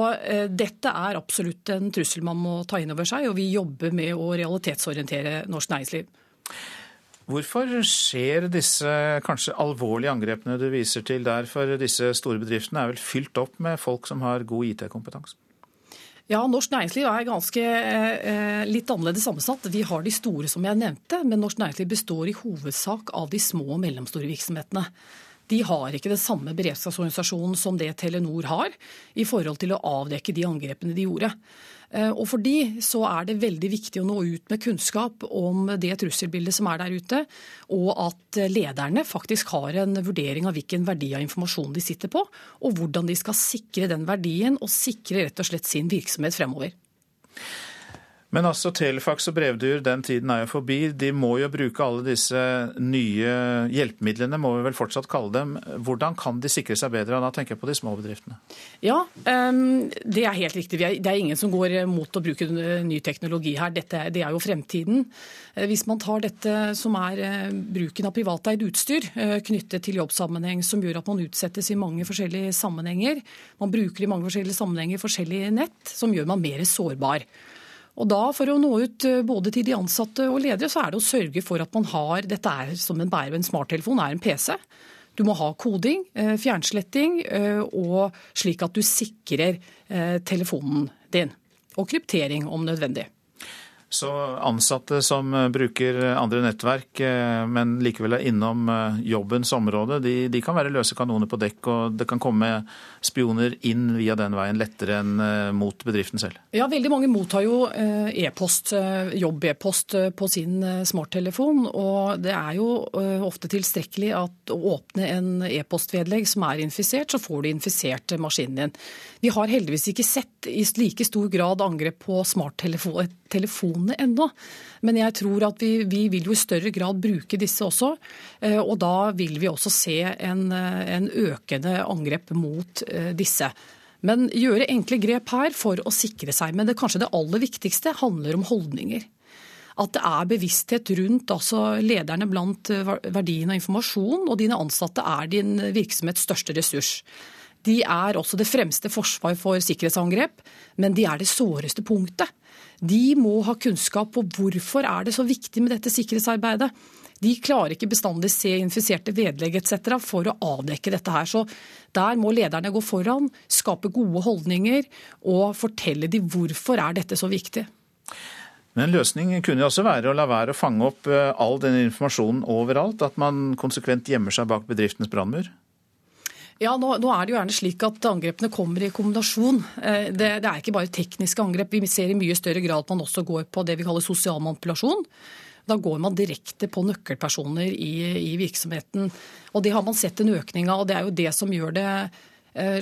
dette er absolutt en trussel man må ta inn over seg, og vi jobber med å realitetsorientere norsk næringsliv. Hvorfor skjer disse kanskje alvorlige angrepene du viser til der? For disse store bedriftene er vel fylt opp med folk som har god IT-kompetanse? Ja, Norsk næringsliv er ganske eh, litt annerledes sammensatt. Vi har de store, som jeg nevnte, men norsk næringsliv består i hovedsak av de små og mellomstore virksomhetene. De har ikke den samme beredskapsorganisasjonen som det Telenor har, i forhold til å avdekke de angrepene de gjorde. Eh, og For de så er det veldig viktig å nå ut med kunnskap om det trusselbildet som er der ute, og at lederne faktisk har en vurdering av hvilken verdi av informasjon de sitter på, og hvordan de skal sikre den verdien og sikre rett og slett sin virksomhet fremover. Men altså, telefax og brevduer, den tiden er jo forbi. De må jo bruke alle disse nye hjelpemidlene, må vi vel fortsatt kalle dem. Hvordan kan de sikre seg bedre? Da tenker jeg på de små bedriftene. Ja, det er helt riktig. Det er ingen som går mot å bruke ny teknologi her. Dette, det er jo fremtiden. Eh, hvis man tar dette som er eh, bruken av privateid utstyr eh, knyttet til jobbsammenheng, som gjør at man utsettes i mange forskjellige sammenhenger, man bruker i mange forskjellige sammenhenger forskjellige nett, som gjør man mer sårbar. Og da, For å nå ut eh, både til de ansatte og ledere, så er det å sørge for at man har Dette er som en bærer en smarttelefon, er en PC. Du må ha koding, eh, fjernsletting, eh, og slik at du sikrer telefonen din. Og kryptering om nødvendig. Så ansatte som bruker andre nettverk, men likevel er innom jobbens område, de, de, kan være løse kanoner på dekk, og det kan komme spioner inn via den veien lettere enn mot bedriften selv? Ja, veldig mange mottar jo e-post, jobb-e-post på sin smarttelefon. Og det er jo ofte tilstrekkelig at å åpne en e-postvedlegg som er infisert, så får du infisert maskinen din. Vi har heldigvis ikke sett i like stor grad angrep på smarttelefonene ennå. Men jeg tror at vi, vi, vil jo i større grad bruke disse også. Eh, og da vil vi også se en, eh, en økende angrep mot eh, disse. Men gjøre enkle grep her for å sikre seg. Men det kanskje det aller viktigste handler om holdninger. At det er bevissthet rundt altså lederne blant verdien av informasjon, og dine ansatte er din virksomhets største ressurs. De er også det fremste forsvar for sikkerhetsangrep, men de er det såreste punktet. De må ha kunnskap på hvorfor er det så viktig med dette sikkerhetsarbeidet. De klarer ikke bestandig se infiserte vedlegg etc. for å avdekke dette her. Så der må lederne gå foran, skape gode holdninger og fortelle de hvorfor er dette så viktig. Men en løsning kunne jo også være å la være å fange opp eh, all denne informasjonen overalt. At man konsekvent gjemmer seg bak bedriftens brannmur? Ja, nå, nå, er det jo gjerne slik at angrepene kommer i kombinasjon. Eh, det, det, er ikke bare tekniske angrep. Vi ser i mye større grad at man også går på det vi kaller sosial manipulasjon. Da går man direkte på nøkkelpersoner i, i virksomheten. Og Det har man sett en økning av. og Det er jo det som gjør det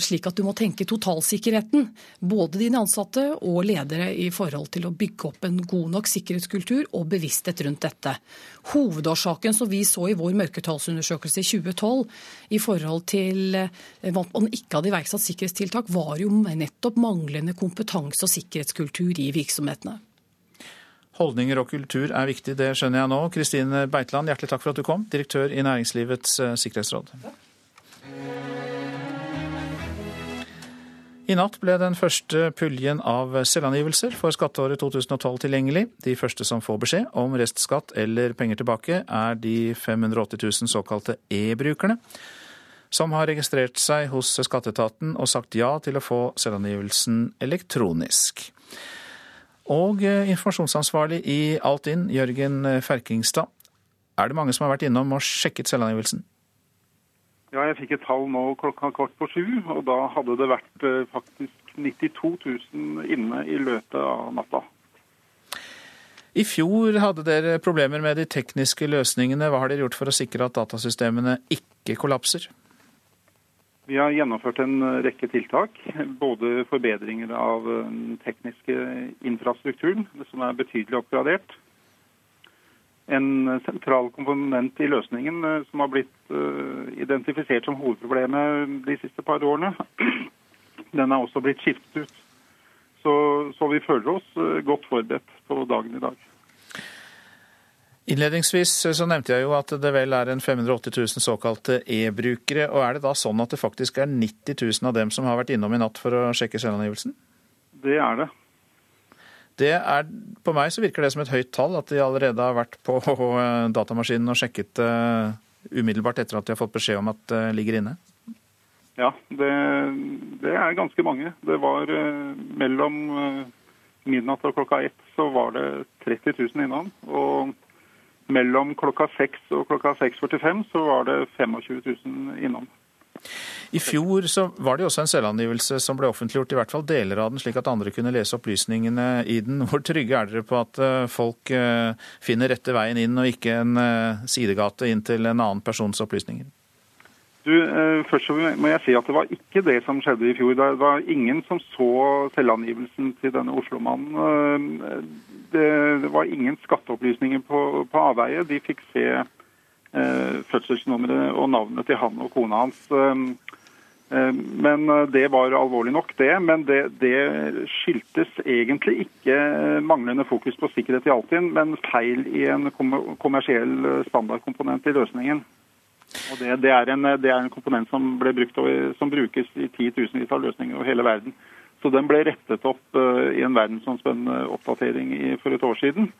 slik at du må tenke totalsikkerheten. Både dine ansatte og ledere i forhold til å bygge opp en god nok sikkerhetskultur og bevissthet rundt dette. Hovedårsaken som vi så i vår mørketallsundersøkelse i 2012 i forhold til eh, at man ikke hadde iverksatt sikkerhetstiltak, var jo nettopp manglende kompetanse og sikkerhetskultur i virksomhetene. Holdninger og kultur er viktig, det skjønner jeg nå. Kristine Beitland, hjertelig takk for at du kom, direktør i Næringslivets eh, sikkerhetsråd. Ja. I natt ble den første puljen av selvangivelser for skatteåret 2012 tilgjengelig. De første som får beskjed om restskatt eller penger tilbake, er de 580 000 såkalte e-brukerne, som har registrert seg hos skatteetaten og sagt ja til å få selvangivelsen elektronisk. Og informasjonsansvarlig i Altinn, Jørgen Ferkingstad. Er det mange som har vært innom og sjekket selvangivelsen? Ja, jeg fikk et tall nå klokka kvart på sju, og da hadde det vært faktisk 92 000 inne i løpet av natta. I fjor hadde dere problemer med de tekniske løsningene. Hva har dere gjort for å sikre at datasystemene ikke kollapser? Vi har gjennomført en rekke tiltak. Både forbedringer av den tekniske infrastrukturen, som er betydelig oppgradert. En sentral komponent i løsningen eh, som har blitt eh, identifisert som hovedproblemet de siste par årene, den er også blitt skiftet ut. Så, så, vi føler oss eh, godt forberedt på dagen i dag. Innledningsvis så nevnte jeg jo at det vel er en 580 000 såkalte e-brukere. og Er det da sånn at det faktisk er 90 000 av dem som har vært innom i natt for å sjekke selvangivelsen? Det er det. Det er, på meg så virker det som et høyt tall, at de allerede har vært på datamaskinen og sjekket det umiddelbart etter at de har fått beskjed om at det ligger inne. Ja, det, det, er ganske mange. Det var mellom midnatt og klokka ett så var det 30 000 innom. Og mellom klokka seks og klokka 6.45 så var det 25 000 innom. I fjor så var det også en selvangivelse som ble offentliggjort, i hvert fall deler av den, slik at andre kunne lese opplysningene i den. Hvor trygge er dere på at eh, folk finner rette veien inn, og ikke en sidegate inn til en annen persons opplysninger? Du, først Først må jeg si at det var ikke det som skjedde i fjor. Det var ingen som så selvangivelsen til denne Oslo-mannen. Eh, det, var ingen skatteopplysninger på, på avveie. De fikk se eh, fødselsnummeret og navnet til han og kona hans. Eh, eh men det var alvorlig nok, det. Men det, det skyldtes egentlig ikke manglende fokus på sikkerhet i Altinn, men feil i en kommersiell standardkomponent i løsningen. Og det, det, er en, det, er en, komponent som, brukt, som brukes i titusenvis av løsninger over hele verden. Så den ble rettet opp i en verdensomspennende oppdatering for et år siden.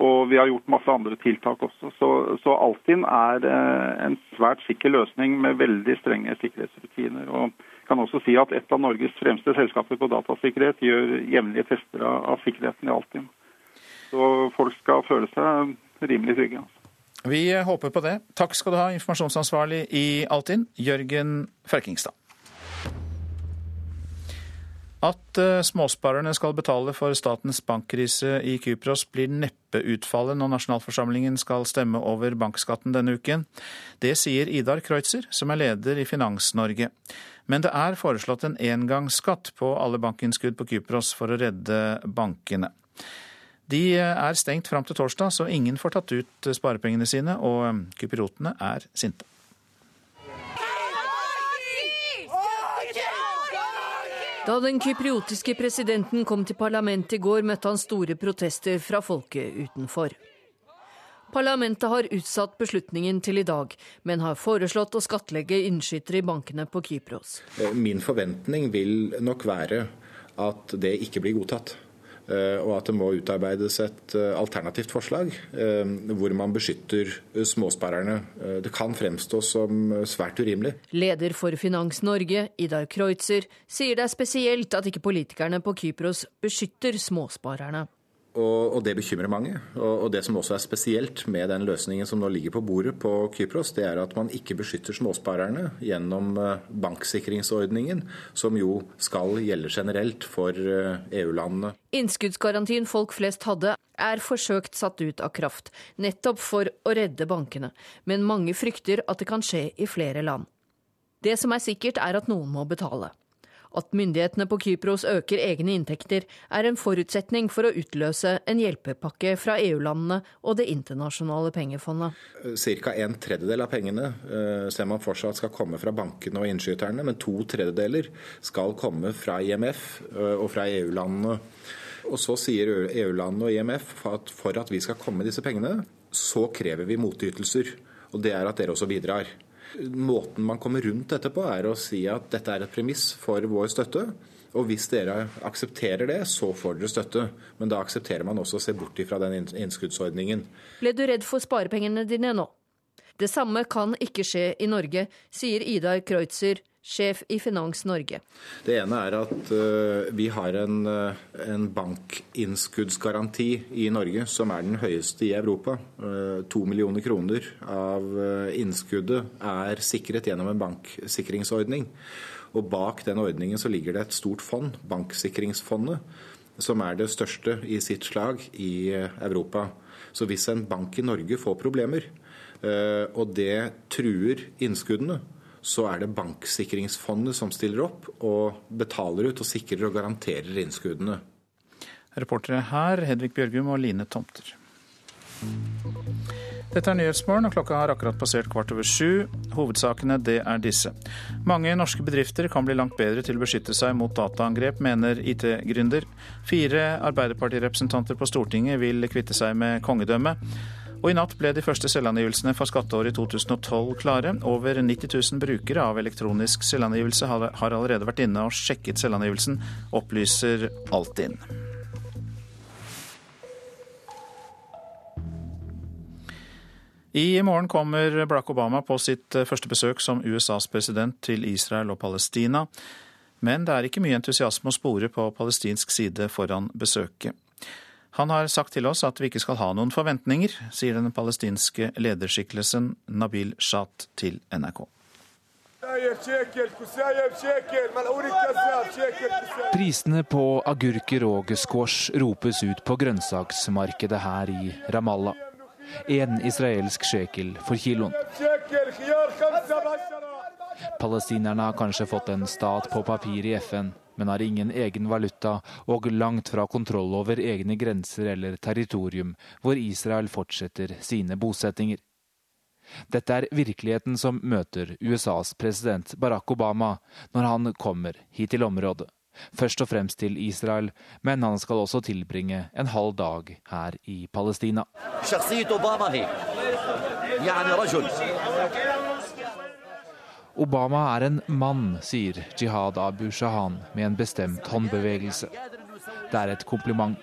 Og vi har gjort masse andre tiltak også. Så, så Altinn er uh, en svært sikker løsning med veldig strenge sikkerhetsrutiner. Og kan også si at et av Norges fremste selskaper på datasikkerhet gjør jevnlige tester av sikkerheten i Altinn. Så folk skal føle seg rimelig trygge. Altså. Vi håper på det. Takk skal du ha, informasjonsansvarlig i Altinn, Jørgen Ferkingstad. At eh, småsparerne skal betale for statens bankkrise i Kypros, blir neppe utfallet når nasjonalforsamlingen skal stemme over bankskatten denne uken. Det sier Idar Kreutzer, som er leder i Finans-Norge. Men det er foreslått en engangsskatt på alle bankinnskudd på Kypros for å redde bankene. De er stengt fram til torsdag, så ingen får tatt ut sparepengene sine, og kypriotene er sinte. Da den kypriotiske presidenten kom til parlamentet i går, møtte han store protester fra folket utenfor. Parlamentet har utsatt beslutningen til i dag, men har foreslått å skattlegge innskytere i bankene på Kypros. Min forventning vil nok være at det ikke blir godtatt. Eh, og at det må utarbeides et eh, alternativt forslag eh, hvor man beskytter småsparerne. Det kan fremstå som svært urimelig. Leder for Finans Norge, Idar Kreutzer, sier det er spesielt at ikke politikerne på Kypros beskytter småsparerne. Og, og, det bekymrer mange. Og, og, det som også er spesielt med den løsningen som nå ligger på bordet på Kypros, det er at man ikke beskytter småsparerne gjennom eh, banksikringsordningen, som jo skal gjelde generelt for eh, EU-landene. Innskuddsgarantien folk flest hadde, er forsøkt satt ut av kraft, nettopp for å redde bankene. Men mange frykter at det kan skje i flere land. Det som er sikkert, er at noen må betale. At myndighetene på Kypros øker egne inntekter, er en forutsetning for å utløse en hjelpepakke fra EU-landene og Det internasjonale pengefondet. Ca. en tredjedel av pengene eh, ser man fortsatt skal komme fra bankene og innskyterne, men to tredjedeler skal komme fra IMF eh, og fra EU-landene. Og så sier EU-landene og IMF at for at vi skal komme disse pengene, så krever vi motytelser. Og det er at dere også bidrar. Måten man kommer rundt dette på, er å si at dette er et premiss for vår støtte. Og hvis dere aksepterer det, så får dere støtte. Men da aksepterer man også å se bort ifra den innskuddsordningen. Ble du redd for sparepengene dine nå? Det samme kan ikke skje i Norge, sier Idar Kreutzer, sjef i Finans Norge. Det ene er at uh, vi har en, uh, en, bankinnskuddsgaranti i Norge som er den høyeste i Europa. Uh, to millioner kroner av innskuddet er sikret gjennom en banksikringsordning. Og bak den ordningen så ligger det et stort fond, Banksikringsfondet, som er det største i sitt slag i Europa. Så hvis en bank i Norge får problemer, og det truer innskuddene, så er det Banksikringsfondet som stiller opp og betaler ut og sikrer og garanterer innskuddene. Reportere her Hedvig Bjørgum og Line Tomter. Dette er Nyhetsmorgen, og klokka har akkurat passert kvart over sju. Hovedsakene det er disse. Mange norske bedrifter kan bli langt bedre til å beskytte seg mot dataangrep, mener IT-gründer. Fire Arbeiderpartirepresentanter på Stortinget vil kvitte seg med kongedømmet. Og i natt ble de første selvangivelsene for skatteåret 2012 klare. Over 90 000 brukere av elektronisk selvangivelse har allerede vært inne og sjekket selvangivelsen, opplyser Altinn. I morgen kommer Barack Obama på sitt første besøk som USAs president til Israel og Palestina. Men det er ikke mye entusiasme å spore på palestinsk side foran besøket. Han har sagt til oss at vi ikke skal ha noen forventninger, sier den palestinske lederskikkelsen Nabil Shat til NRK. Prisene på agurker og squash ropes ut på grønnsaksmarkedet her i Ramallah. En israelsk shekel for kiloen. Palestinerne har kanskje fått en stat på papir i FN, men har ingen egen valuta og langt fra kontroll over egne grenser eller territorium, hvor Israel fortsetter sine bosettinger. Dette er virkeligheten som møter USAs president Barack Obama når han kommer hit til området. Først og fremst til Israel, men han skal også tilbringe en halv dag her i Palestina. Obama er en mann, sier Jihad Abu Shahan med en bestemt håndbevegelse. Det er et kompliment.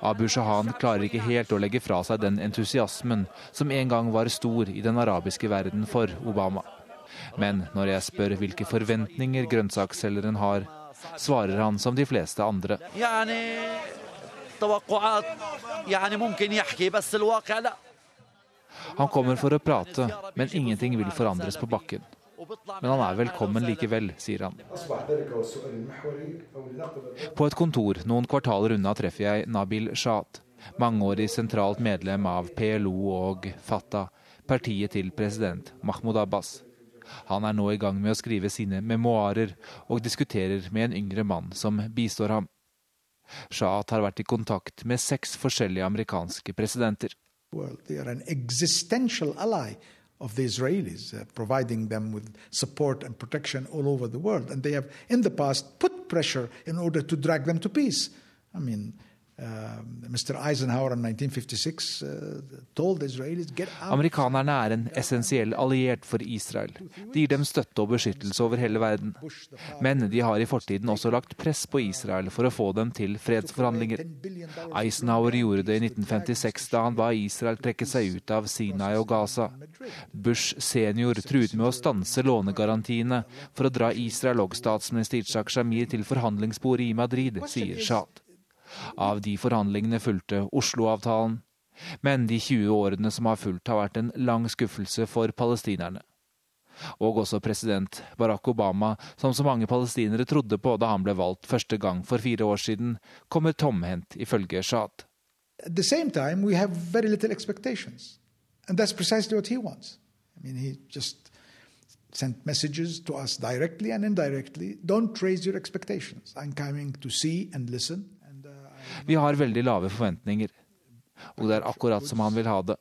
Abu Shahan klarer ikke helt å legge fra seg den entusiasmen som en gang var stor i den arabiske verden for Obama. Men når jeg spør hvilke forventninger grønnsaksselgeren har, svarer han som de fleste andre. Han kommer for å prate, men ingenting vil forandres på bakken. Men han er velkommen likevel, sier han. På et kontor noen kvartaler unna treffer jeg Nabil Shat, mangeårig sentralt medlem av PLO og Fatah, partiet til president Mahmoud Abbas. Han er nå i gang med å skrive sine memoarer, og diskuterer med en yngre mann som bistår ham. Shahat har vært i kontakt med seks forskjellige amerikanske presidenter world. They are an existential ally of the Israelis, uh, providing them with support and protection all over the world. And they have, in the past, put pressure in order to drag them to peace. I mean, Mr. Eisenhower in 1956 told Israelis get out. Amerikanerne er en essensiell alliert for Israel. De gir dem støtte og beskyttelse over hele verden. Men de har i fortiden også lagt press på Israel for å få dem til fredsforhandlinger. Eisenhower gjorde det i 1956 da han ba Israel trekke seg ut av Sinai og Gaza. Bush senior truet med å stanse lånegarantiene for å dra Israel og statsminister Itzhak Shamir til forhandlingsbordet i Madrid, sier Shad. Av de forhandlingene fulgte Oslo-avtalen. Men de 20 årene som har fulgt, har vært en lang skuffelse for palestinerne. Og også president Barack Obama, som så mange palestinere trodde på da han ble valgt første gang for fire år siden, kommer tomhendt, ifølge Shahd. At the same time, we have very little expectations. And that's precisely what he wants. I mean, he just sent messages to us directly and indirectly. Don't raise your expectations. I'm coming to see and listen. Vi har veldig lave forventninger. Og det er akkurat som han vil ha det.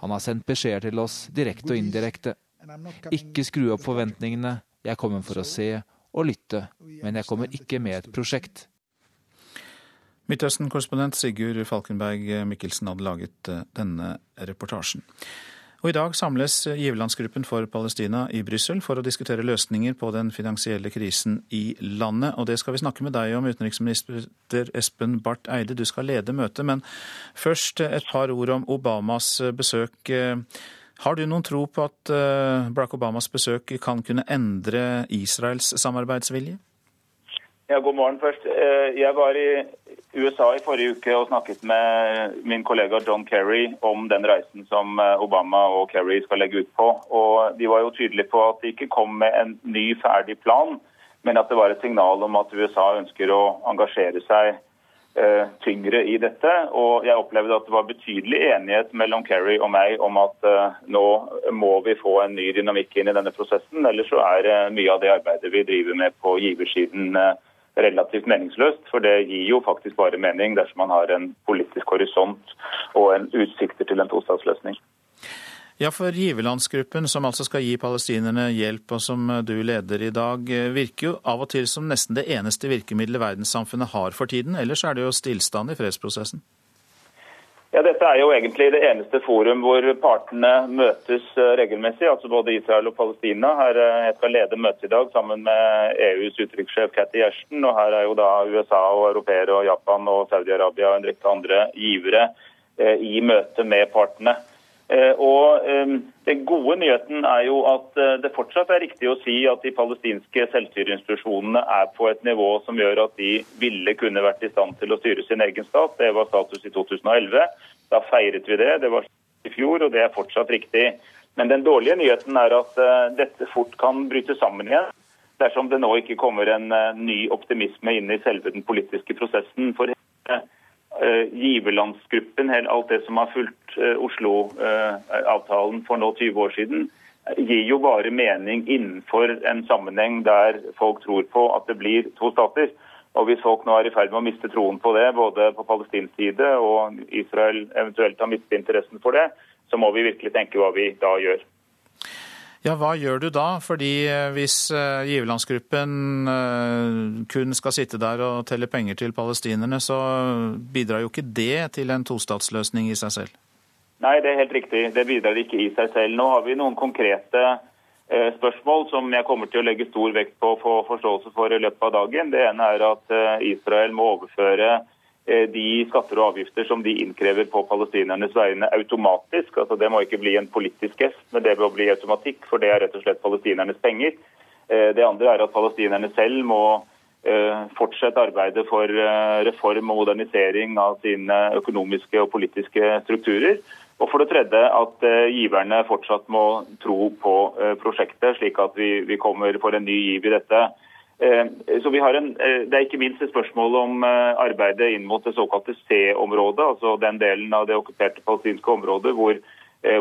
Han har sendt beskjeder til oss, direkte og indirekte. Ikke skru opp forventningene. Jeg kommer for å se og lytte, men jeg kommer ikke med et prosjekt. Midtøsten-korrespondent Sigurd Falkenberg Mikkelsen hadde laget eh, denne reportasjen. Og I dag samles giverlandsgruppen for Palestina i Brussel for å diskutere løsninger på den finansielle krisen i landet. Og Det skal vi snakke med deg om, utenriksminister Espen Barth Eide. Du skal lede møtet. Men først et par ord om Obamas besøk. Har du noen tro på at eh, Barack Obamas besøk kan kunne endre Israels samarbeidsvilje? Ja, God morgen først. Eh, jeg var i USA i forrige uke og snakket med min kollega John Kerry om den reisen som eh, Obama og Kerry skal legge ut på. Og De var jo tydelige på at de ikke kom med en ny, ferdig plan, men at det var et signal om at USA ønsker å engasjere seg Eh, tyngre i dette. Og jeg opplevde at det var betydelig enighet mellom Kerry og meg om at uh, nå må vi få en ny dynamikk inn i denne prosessen. Ellers så er uh, mye av det arbeidet vi driver med på giversiden uh, relativt meningsløst. For det gir jo faktisk bare mening dersom man har en politisk horisont og en utsikter til en tostatsløsning. Ja, for giverlandsgruppen, som altså skal gi palestinerne hjelp, og som du leder i dag, virker jo av og til som nesten det eneste virkemidlet verdenssamfunnet har for tiden. Ellers er det jo stillstand i fredsprosessen. Ja, Dette er jo egentlig det eneste forum hvor partene møtes eh, regelmessig, altså både Israel og Palestina. Her eh, Jeg skal lede møtet i dag sammen med EUs utenrikssjef Cathy Gjersten. og Her er jo da USA og europeere og Japan og Saudi-Arabia og en rekke andre givere eh, i møte med partene. Eh, og eh, Den gode nyheten er jo at eh, det fortsatt er riktig å si at de palestinske selvstyreinstitusjonene er på et nivå som gjør at de ville kunne vært i stand til å styre sin egen stat. Det var status i 2011. Da feiret vi det. Det var i fjor, og det er fortsatt riktig. Men den dårlige nyheten er at dette fort kan bryte sammen igjen dersom det nå ikke kommer en ny optimisme inn i selve den politiske prosessen. For Eh, giverlandsgruppen, alt det som har fulgt eh, Oslo-avtalen for nå 20 år siden, gir jo bare mening innenfor en sammenheng der folk tror på at det blir to stater. Og Hvis folk nå er i ferd med å miste troen på det, både på palestinsk side og Israel eventuelt har mistet interessen for det, så må vi virkelig tenke hva vi da gjør. Ja, Hva gjør du da? Fordi eh, Hvis uh, giverlandsgruppen uh, kun skal sitte der og telle penger til palestinerne, så bidrar jo ikke det til en tostatsløsning i seg selv? Nei, det er helt riktig. Det bidrar ikke i seg selv. Nå har vi noen konkrete spørsmål som jeg kommer til å legge stor vekt på å få forståelse for i løpet av dagen. Det ene er at Israel må overføre Eh, de skatter og avgifter som de innkrever på palestinernes vegne automatisk. Altså, det må ikke bli en politisk gest, men det må bli automatikk, for det er rett og slett palestinernes penger. Eh, det andre er at palestinerne selv må eh, fortsette arbeidet for reform og modernisering av sine økonomiske og politiske strukturer. Og for det tredje at giverne fortsatt må tro på prosjektet, slik at vi kommer for en ny giv i dette. Eh, så vi har en, eh, Det er ikke minst et spørsmål om eh, arbeidet inn mot det såkalte C-området, altså den delen av det okkuperte palestinske området hvor,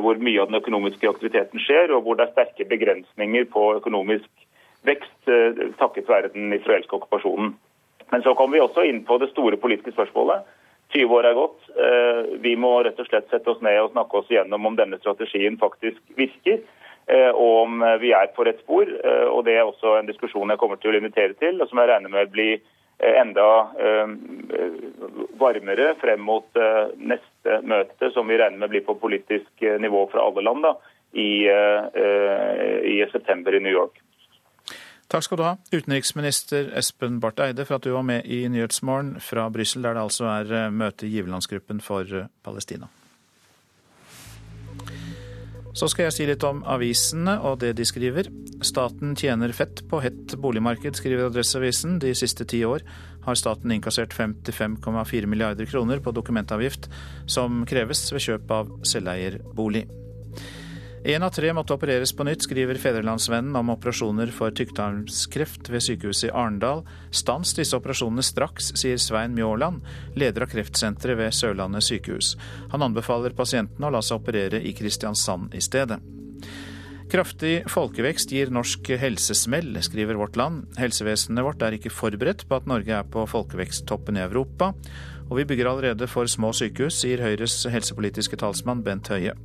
hvor, mye av den økonomiske aktiviteten skjer, og hvor det er sterke begrensninger på økonomisk vekst takket være den israelske okkupasjonen. Men så kommer vi også inn på det store politiske spørsmålet. 20 år er gått. Vi må rett og slett sette oss ned og snakke oss igjennom om denne strategien faktisk virker. Eh, og om eh, vi er på rett spor. Eh, og Det er også en diskusjon jeg kommer til å invitere til, og som jeg regner med blir enda varmere frem mot neste møte, som vi regner med blir på politisk nivå fra alle land da, i, i september i New York. Takk skal du ha, utenriksminister Espen Barth Eide, for at du var med i Nyhetsmorgen fra Brussel, der det altså er møte i giverlandsgruppen for Palestina. Så skal jeg si litt om avisene og det de skriver. Staten tjener fett på hett boligmarked, skriver Adresseavisen. De siste ti år har staten innkassert 55,4 milliarder kroner på dokumentavgift som kreves ved kjøp av selveierbolig. Én av tre måtte opereres på nytt, skriver Fedrelandsvennen om operasjoner for tykktarmskreft ved sykehuset i Arendal. Stans disse operasjonene straks, sier Svein Mjåland, leder av kreftsenteret ved Sørlandet sykehus. Han anbefaler pasientene å la seg operere i Kristiansand i stedet. Kraftig folkevekst gir norsk helsesmell, skriver Vårt Land. Helsevesenet vårt er ikke forberedt på at Norge er på folkeveksttoppen i Europa, og vi bygger allerede for små sykehus, sier Høyres helsepolitiske talsmann Bent Høie.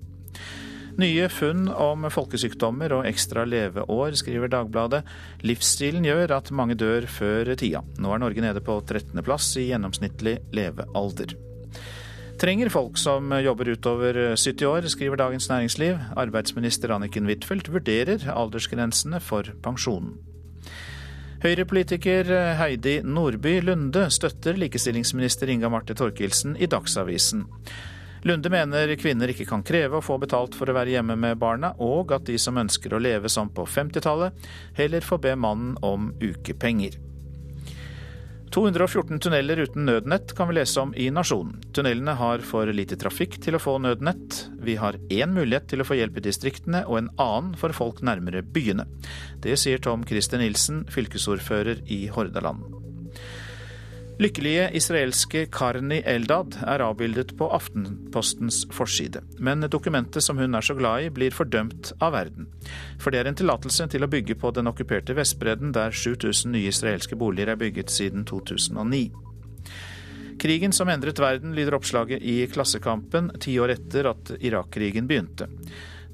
Nye funn om folkesykdommer og ekstra leveår, skriver Dagbladet. Livsstilen gjør at mange dør før tida. Nå er Norge nede på 13.-plass i gjennomsnittlig levealder. Trenger folk som jobber utover 70 år, skriver Dagens Næringsliv. Arbeidsminister Anniken Huitfeldt vurderer aldersgrensene for pensjonen. Høyre-politiker Heidi Nordby Lunde støtter likestillingsminister Inga Marte Thorkildsen i Dagsavisen. Lunde mener kvinner ikke kan kreve å få betalt for å være hjemme med barna, og at de som ønsker å leve som på 50-tallet, heller får be mannen om ukepenger. 214 tunneler uten nødnett kan vi lese om i Nasjonen. Tunnelene har for lite trafikk til å få nødnett. Vi har én mulighet til å få hjelp i distriktene, og en annen for folk nærmere byene. Det sier Tom Christer Nilsen, fylkesordfører i Hordaland. Lykkelige israelske Karni Eldad er avbildet på Aftenpostens forside. Men dokumentet som hun er så glad i, blir fordømt av verden. For det er en tillatelse til å bygge på den okkuperte Vestbredden, der 7000 nye israelske boliger er bygget siden 2009. Krigen som endret verden, lyder oppslaget i Klassekampen ti år etter at Irak-krigen begynte.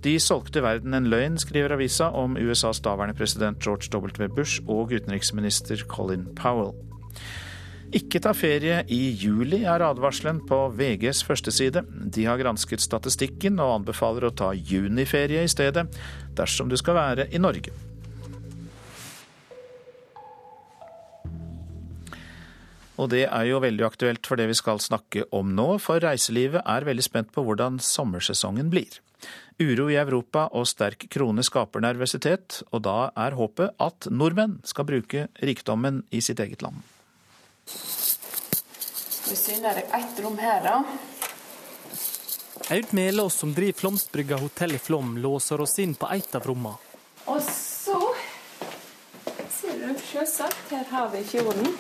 De solgte verden en løgn, skriver avisa om USAs daværende president George W. Bush og utenriksminister Colin Powell. Ikke ta ferie i juli, er advarselen på VGs førsteside. De har gransket statistikken og anbefaler å ta juniferie i stedet, dersom du skal være i Norge. Og det er jo veldig aktuelt for det vi skal snakke om nå, for reiselivet er veldig spent på hvordan sommersesongen blir. Uro i Europa og sterk krone skaper nervøsitet, og da er håpet at nordmenn skal bruke rikdommen i sitt eget land. Vi syner deg ett rom her, da. Aud Melås, som driver Flåmsbrygga hotell i Flåm, låser oss inn på et av rommene. Og så ser du sjølsagt, her har vi fjorden.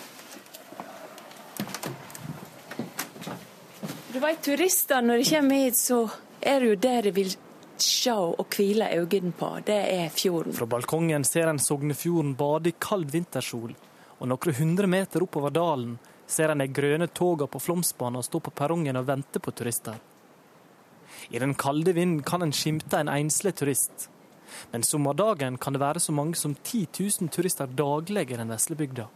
Du vet, turister når de kommer hit, så er det jo det de vil se og hvile øynene på. Det er fjorden. Fra balkongen ser en Sognefjorden bade i kald vintersol og noen hundre meter oppover dalen ser en de grønne togene på Flåmsbanen stå på perrongen og vente på turister. I den kalde vinden kan en skimte en enslig turist. Men sommerdagen kan det være så mange som 10 000 turister daglig i den vesle bygda.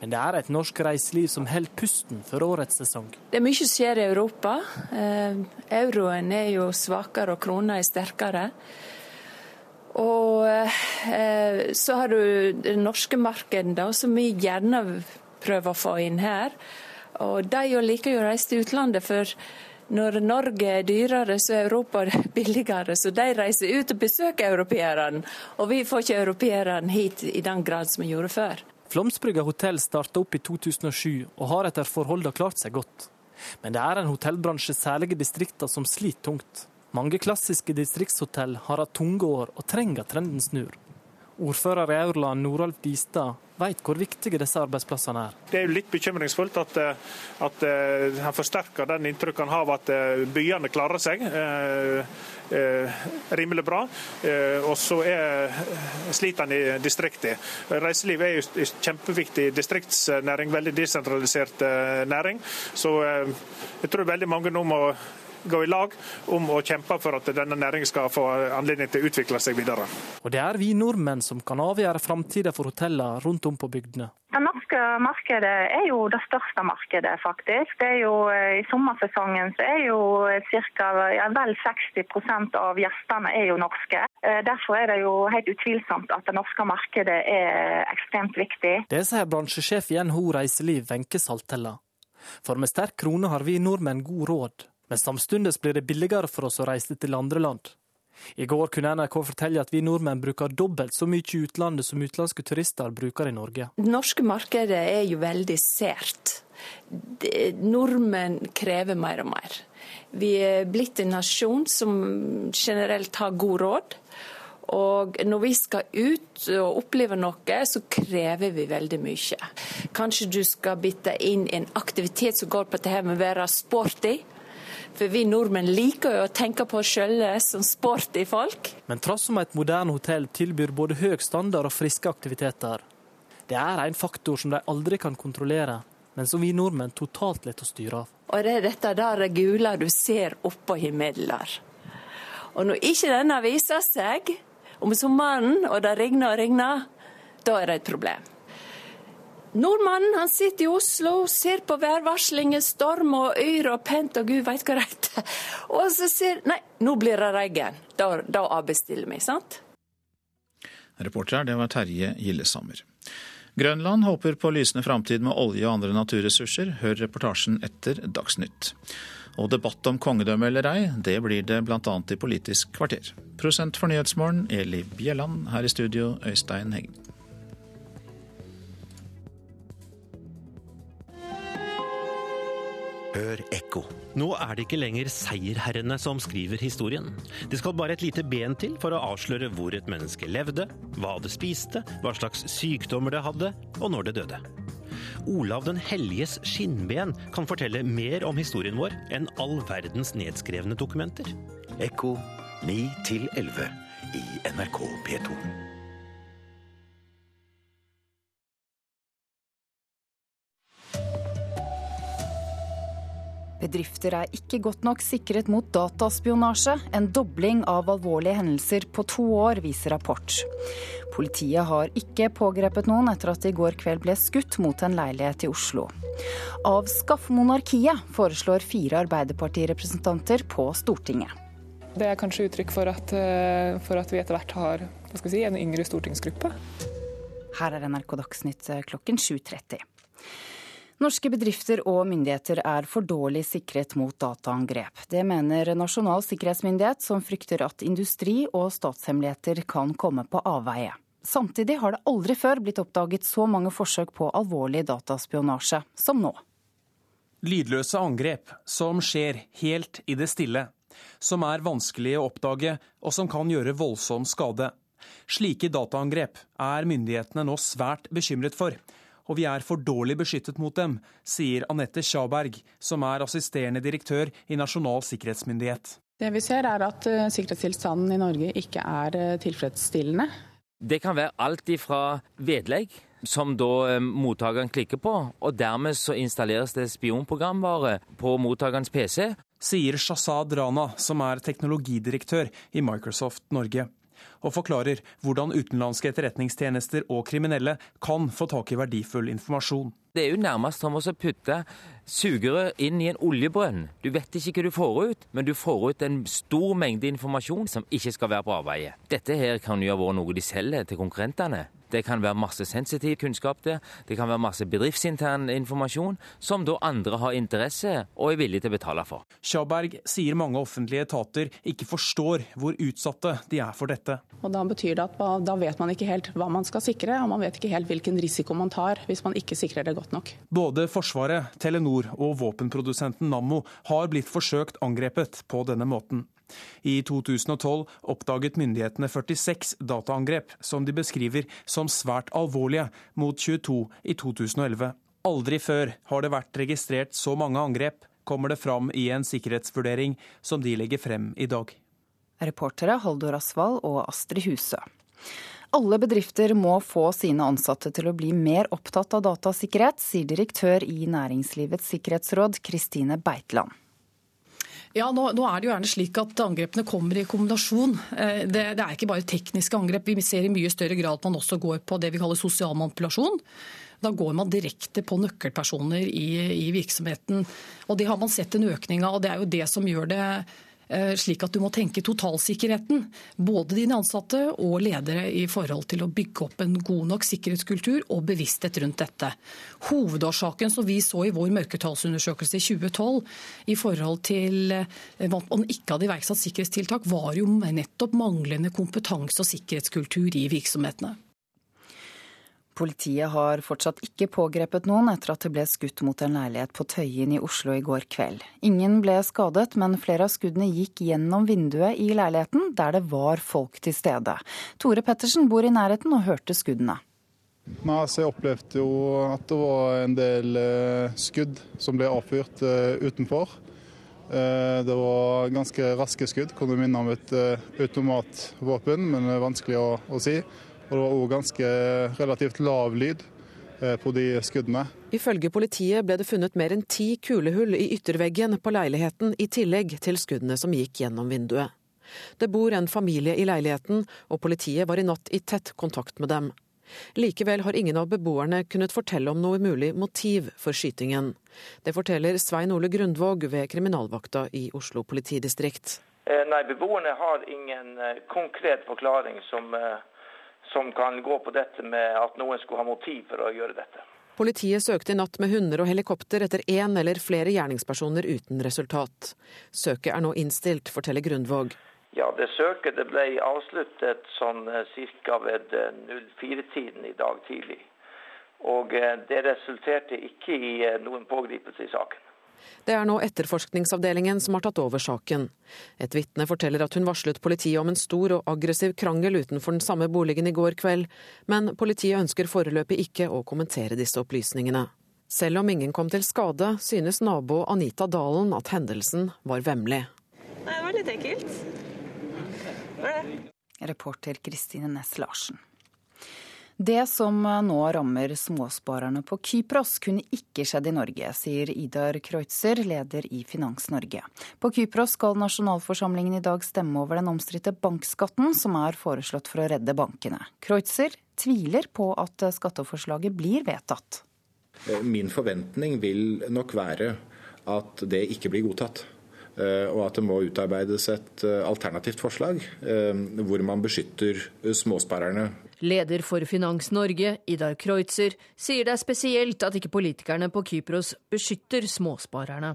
Men det er et norsk reiseliv som holder pusten for årets sesong. Det er mye som skjer i Europa. Eh, euroen er jo svakere og krona er sterkere. Og eh, så har du det norske markedet, som vi gjerne prøver å få inn her. Og de liker jo å reise til utlandet, for når Norge er dyrere, så er Europa billigere. Så de reiser ut og besøker europeerne. Og vi får ikke europeerne hit i den grad som vi gjorde før. Flåmsbrygga hotell starta opp i 2007 og har etter forholdene klart seg godt. Men det er en hotellbransje, særlig i distriktene, som sliter tungt. Mange klassiske distriktshotell har hatt tunge år og trenger at trenden snur. Ordfører i Aurla, Noralf Distad, vet hvor viktige disse arbeidsplassene er. Det er jo litt bekymringsfullt at, eh, at eh, han forsterker den inntrykket han har av at eh, byene klarer seg rimelig bra. Og så sliter han i distriktet. Reiseliv er jo en kjempeviktig distriktsnæring, veldig desentralisert næring. Så jeg tror veldig mange nå må gå i lag om å kjempe for at denne næringen skal få anledning til å utvikle seg videre. Og det er vi nordmenn som kan avgjøre framtida for hotellene rundt om på bygdene. Det norske markedet er jo det største markedet, faktisk. Det er jo, eh, I sommersesongen så er jo ca. Ja, vel 60% av gjestene er jo norske. Eh, derfor er det jo helt utvilsomt at det norske markedet er ekstremt viktig. Det sier bransjesjef i NHO Reiseliv, Wenche Saltella. For med sterk krone har vi nordmenn god råd. Men samtidig blir det billigere for oss å reise til andre land. I går kunne NRK fortelle at vi nordmenn bruker dobbelt så mye i utlandet som utenlandske turister bruker i Norge. Det norske markedet er jo veldig sært. Nordmenn krever mer og mer. Vi er blitt en nasjon som generelt har god råd. Og når vi skal ut og oppleve noe, så krever vi veldig mye. Kanskje du skal bytte inn en aktivitet som går på dette med å være sporty. For vi nordmenn liker jo å tenke på oss sjøl som sporty folk. Men trass om et moderne hotell tilbyr både høy standard og friske aktiviteter. Det er en faktor som de aldri kan kontrollere, men som vi nordmenn totalt lar oss styre av. Og det er dette der gule du ser oppå himmelen. Og når ikke denne viser seg om sommeren, og det regner og regner, da er det et problem. Nordmannen han sitter i Oslo, ser på værvarslinger, storm og yr og pent og gud veit hva er. Og så sier Nei, nå blir det regn. Da, da avbestiller vi, sant? Reporter det var Terje Gillesammer. Grønland håper på lysende framtid med olje og andre naturressurser. Hør reportasjen etter Dagsnytt. Og debatt om kongedømme eller ei, det blir det bl.a. i Politisk kvarter. Prosent for Nyhetsmorgen, Eli Bjelland. Her i studio, Øystein Heggen. Hør ekko. Nå er det ikke lenger seierherrene som skriver historien. Det skal bare et lite ben til for å avsløre hvor et menneske levde, hva det spiste, hva slags sykdommer det hadde, og når det døde. Olav den helliges skinnben kan fortelle mer om historien vår enn all verdens nedskrevne dokumenter. Ekko 9 11 i NRK P2. Bedrifter er ikke godt nok sikret mot dataspionasje. En dobling av alvorlige hendelser på to år, viser rapport. Politiet har ikke pågrepet noen etter at det i går kveld ble skutt mot en leilighet i Oslo. Avskaff monarkiet, foreslår fire Arbeiderpartirepresentanter på Stortinget. Det er kanskje uttrykk for at, eh, for at vi etter hvert har si, en yngre stortingsgruppe. Her er NRK Dagsnytt eh, klokken 7.30. Norske bedrifter og myndigheter er for dårlig sikret mot dataangrep. Det mener Nasjonal sikkerhetsmyndighet, som frykter at industri og statshemmeligheter kan komme på avveie. Samtidig har det aldri før blitt oppdaget så mange forsøk på alvorlig dataspionasje som nå. Lydløse angrep som skjer helt i det stille, som er vanskelig å oppdage og som kan gjøre voldsom skade. Slike dataangrep er myndighetene nå svært bekymret for og vi er for dårlig beskyttet mot dem, sier Anette Schaberg, som er assisterende direktør i Nasjonal sikkerhetsmyndighet. Det vi ser er at eh, sikkerhetstilstanden i Norge ikke er eh, tilfredsstillende. Det kan være alt ifra vedlegg, som da eh, mottakeren klikker på, og dermed så installeres det spionprogramvare på mottakerens PC. Sier Shazad Rana, som er teknologidirektør i Microsoft Norge og forklarer hvordan utenlandske etterretningstjenester og kriminelle kan få tak i verdifull informasjon. Det er jo nærmest som å putte sugerør inn i en oljebrønn. Du vet ikke hva du får ut, men du får ut en stor mengde informasjon som ikke skal være på avveie. Dette her kan jo ha vært noe de selger til konkurrentene. Det kan være masse sensitiv kunnskap der. Det kan være masse bedriftsintern informasjon som da andre har interesse og er villige til å betale for. Sjaberg sier mange offentlige etater ikke forstår hvor utsatte de er for dette. Og Da betyr det at da vet man ikke helt hva man skal sikre, og man vet ikke helt hvilken risiko man tar hvis man ikke sikrer det godt nok. Både Forsvaret, Telenor og våpenprodusenten Nammo har blitt forsøkt angrepet på denne måten. I 2012 oppdaget myndighetene 46 dataangrep, som de beskriver som svært alvorlige, mot 22 i 2011. Aldri før har det vært registrert så mange angrep, kommer det fram i en sikkerhetsvurdering som de legger frem i dag. Reportere Haldor Asvald og Astrid Huse. Alle bedrifter må få sine ansatte til å bli mer opptatt av datasikkerhet, sier direktør i Næringslivets sikkerhetsråd, Kristine Beitland. Ja, nå, nå, er det jo gjerne slik at angrepene kommer i kombinasjon. Eh, det, det, er ikke bare tekniske angrep. Vi ser i mye større grad at man også går på det vi kaller sosial manipulasjon. Da går man direkte på nøkkelpersoner i, i virksomheten. Og Det har man sett en økning av, og det er jo det som gjør det slik at du må tenke totalsikkerheten. Både dine ansatte og ledere i forhold til å bygge opp en god nok sikkerhetskultur og bevissthet rundt dette. Hovedårsaken som vi så i vår mørketallsundersøkelse i 2012 i forhold til eh, at man ikke hadde iverksatt sikkerhetstiltak, var jo nettopp manglende kompetanse og sikkerhetskultur i virksomhetene. Politiet har fortsatt ikke pågrepet noen etter at det ble skutt mot en leilighet på Tøyen i Oslo i går kveld. Ingen ble skadet, men flere av skuddene gikk gjennom vinduet i leiligheten, der det var folk til stede. Tore Pettersen bor i nærheten og hørte skuddene. Nei, altså Jeg opplevde jo at det var en del eh, skudd som ble avfyrt eh, utenfor. Eh, det var ganske raske skudd, kunne minne om et automatvåpen, men det er vanskelig å, å si. Og det var òg ganske relativt lav lyd eh, på de skuddene. Ifølge politiet ble det funnet mer enn ti kulehull i ytterveggen på leiligheten, i tillegg til skuddene som gikk gjennom vinduet. Det bor en familie i leiligheten, og politiet var i natt i tett kontakt med dem. Likevel har ingen av beboerne kunnet fortelle om noe mulig motiv for skytingen. Det forteller Svein Ole Grundvåg ved kriminalvakta i Oslo politidistrikt. Eh, nei, beboerne har ingen eh, konkret forklaring som som kan gå på dette med at noen skulle ha motiv for å gjøre dette. Politiet søkte i natt med hunder og helikopter etter én eller flere gjerningspersoner uten resultat. Søket er nå innstilt, forteller Grundvåg. Ja, det Søket det ble avsluttet sånn ca. ved 04-tiden i dag tidlig. Og Det resulterte ikke i noen pågripelse i saken. Det er nå etterforskningsavdelingen som har tatt over saken. Et vitne forteller at hun varslet politiet om en stor og aggressiv krangel utenfor den samme boligen i går kveld, men politiet ønsker foreløpig ikke å kommentere disse opplysningene. Selv om ingen kom til skade, synes nabo Anita Dalen at hendelsen var vemmelig. Det var litt ekkelt. Reporter Kristine Næss Larsen. Det som nå rammer småsparerne på Kypros, kunne ikke skjedd i Norge, sier Idar Kreutzer, leder i Finans Norge. På Kypros skal nasjonalforsamlingen i dag stemme over den omstridte bankskatten som er foreslått for å redde bankene. Kreutzer tviler på at skatteforslaget blir vedtatt. Min forventning vil nok være at det ikke blir godtatt. Eh, og at det må utarbeides et eh, alternativt forslag eh, hvor man beskytter småsparerne. Leder for Finans Norge, Idar Kreutzer, sier det er spesielt at ikke politikerne på Kypros beskytter småsparerne.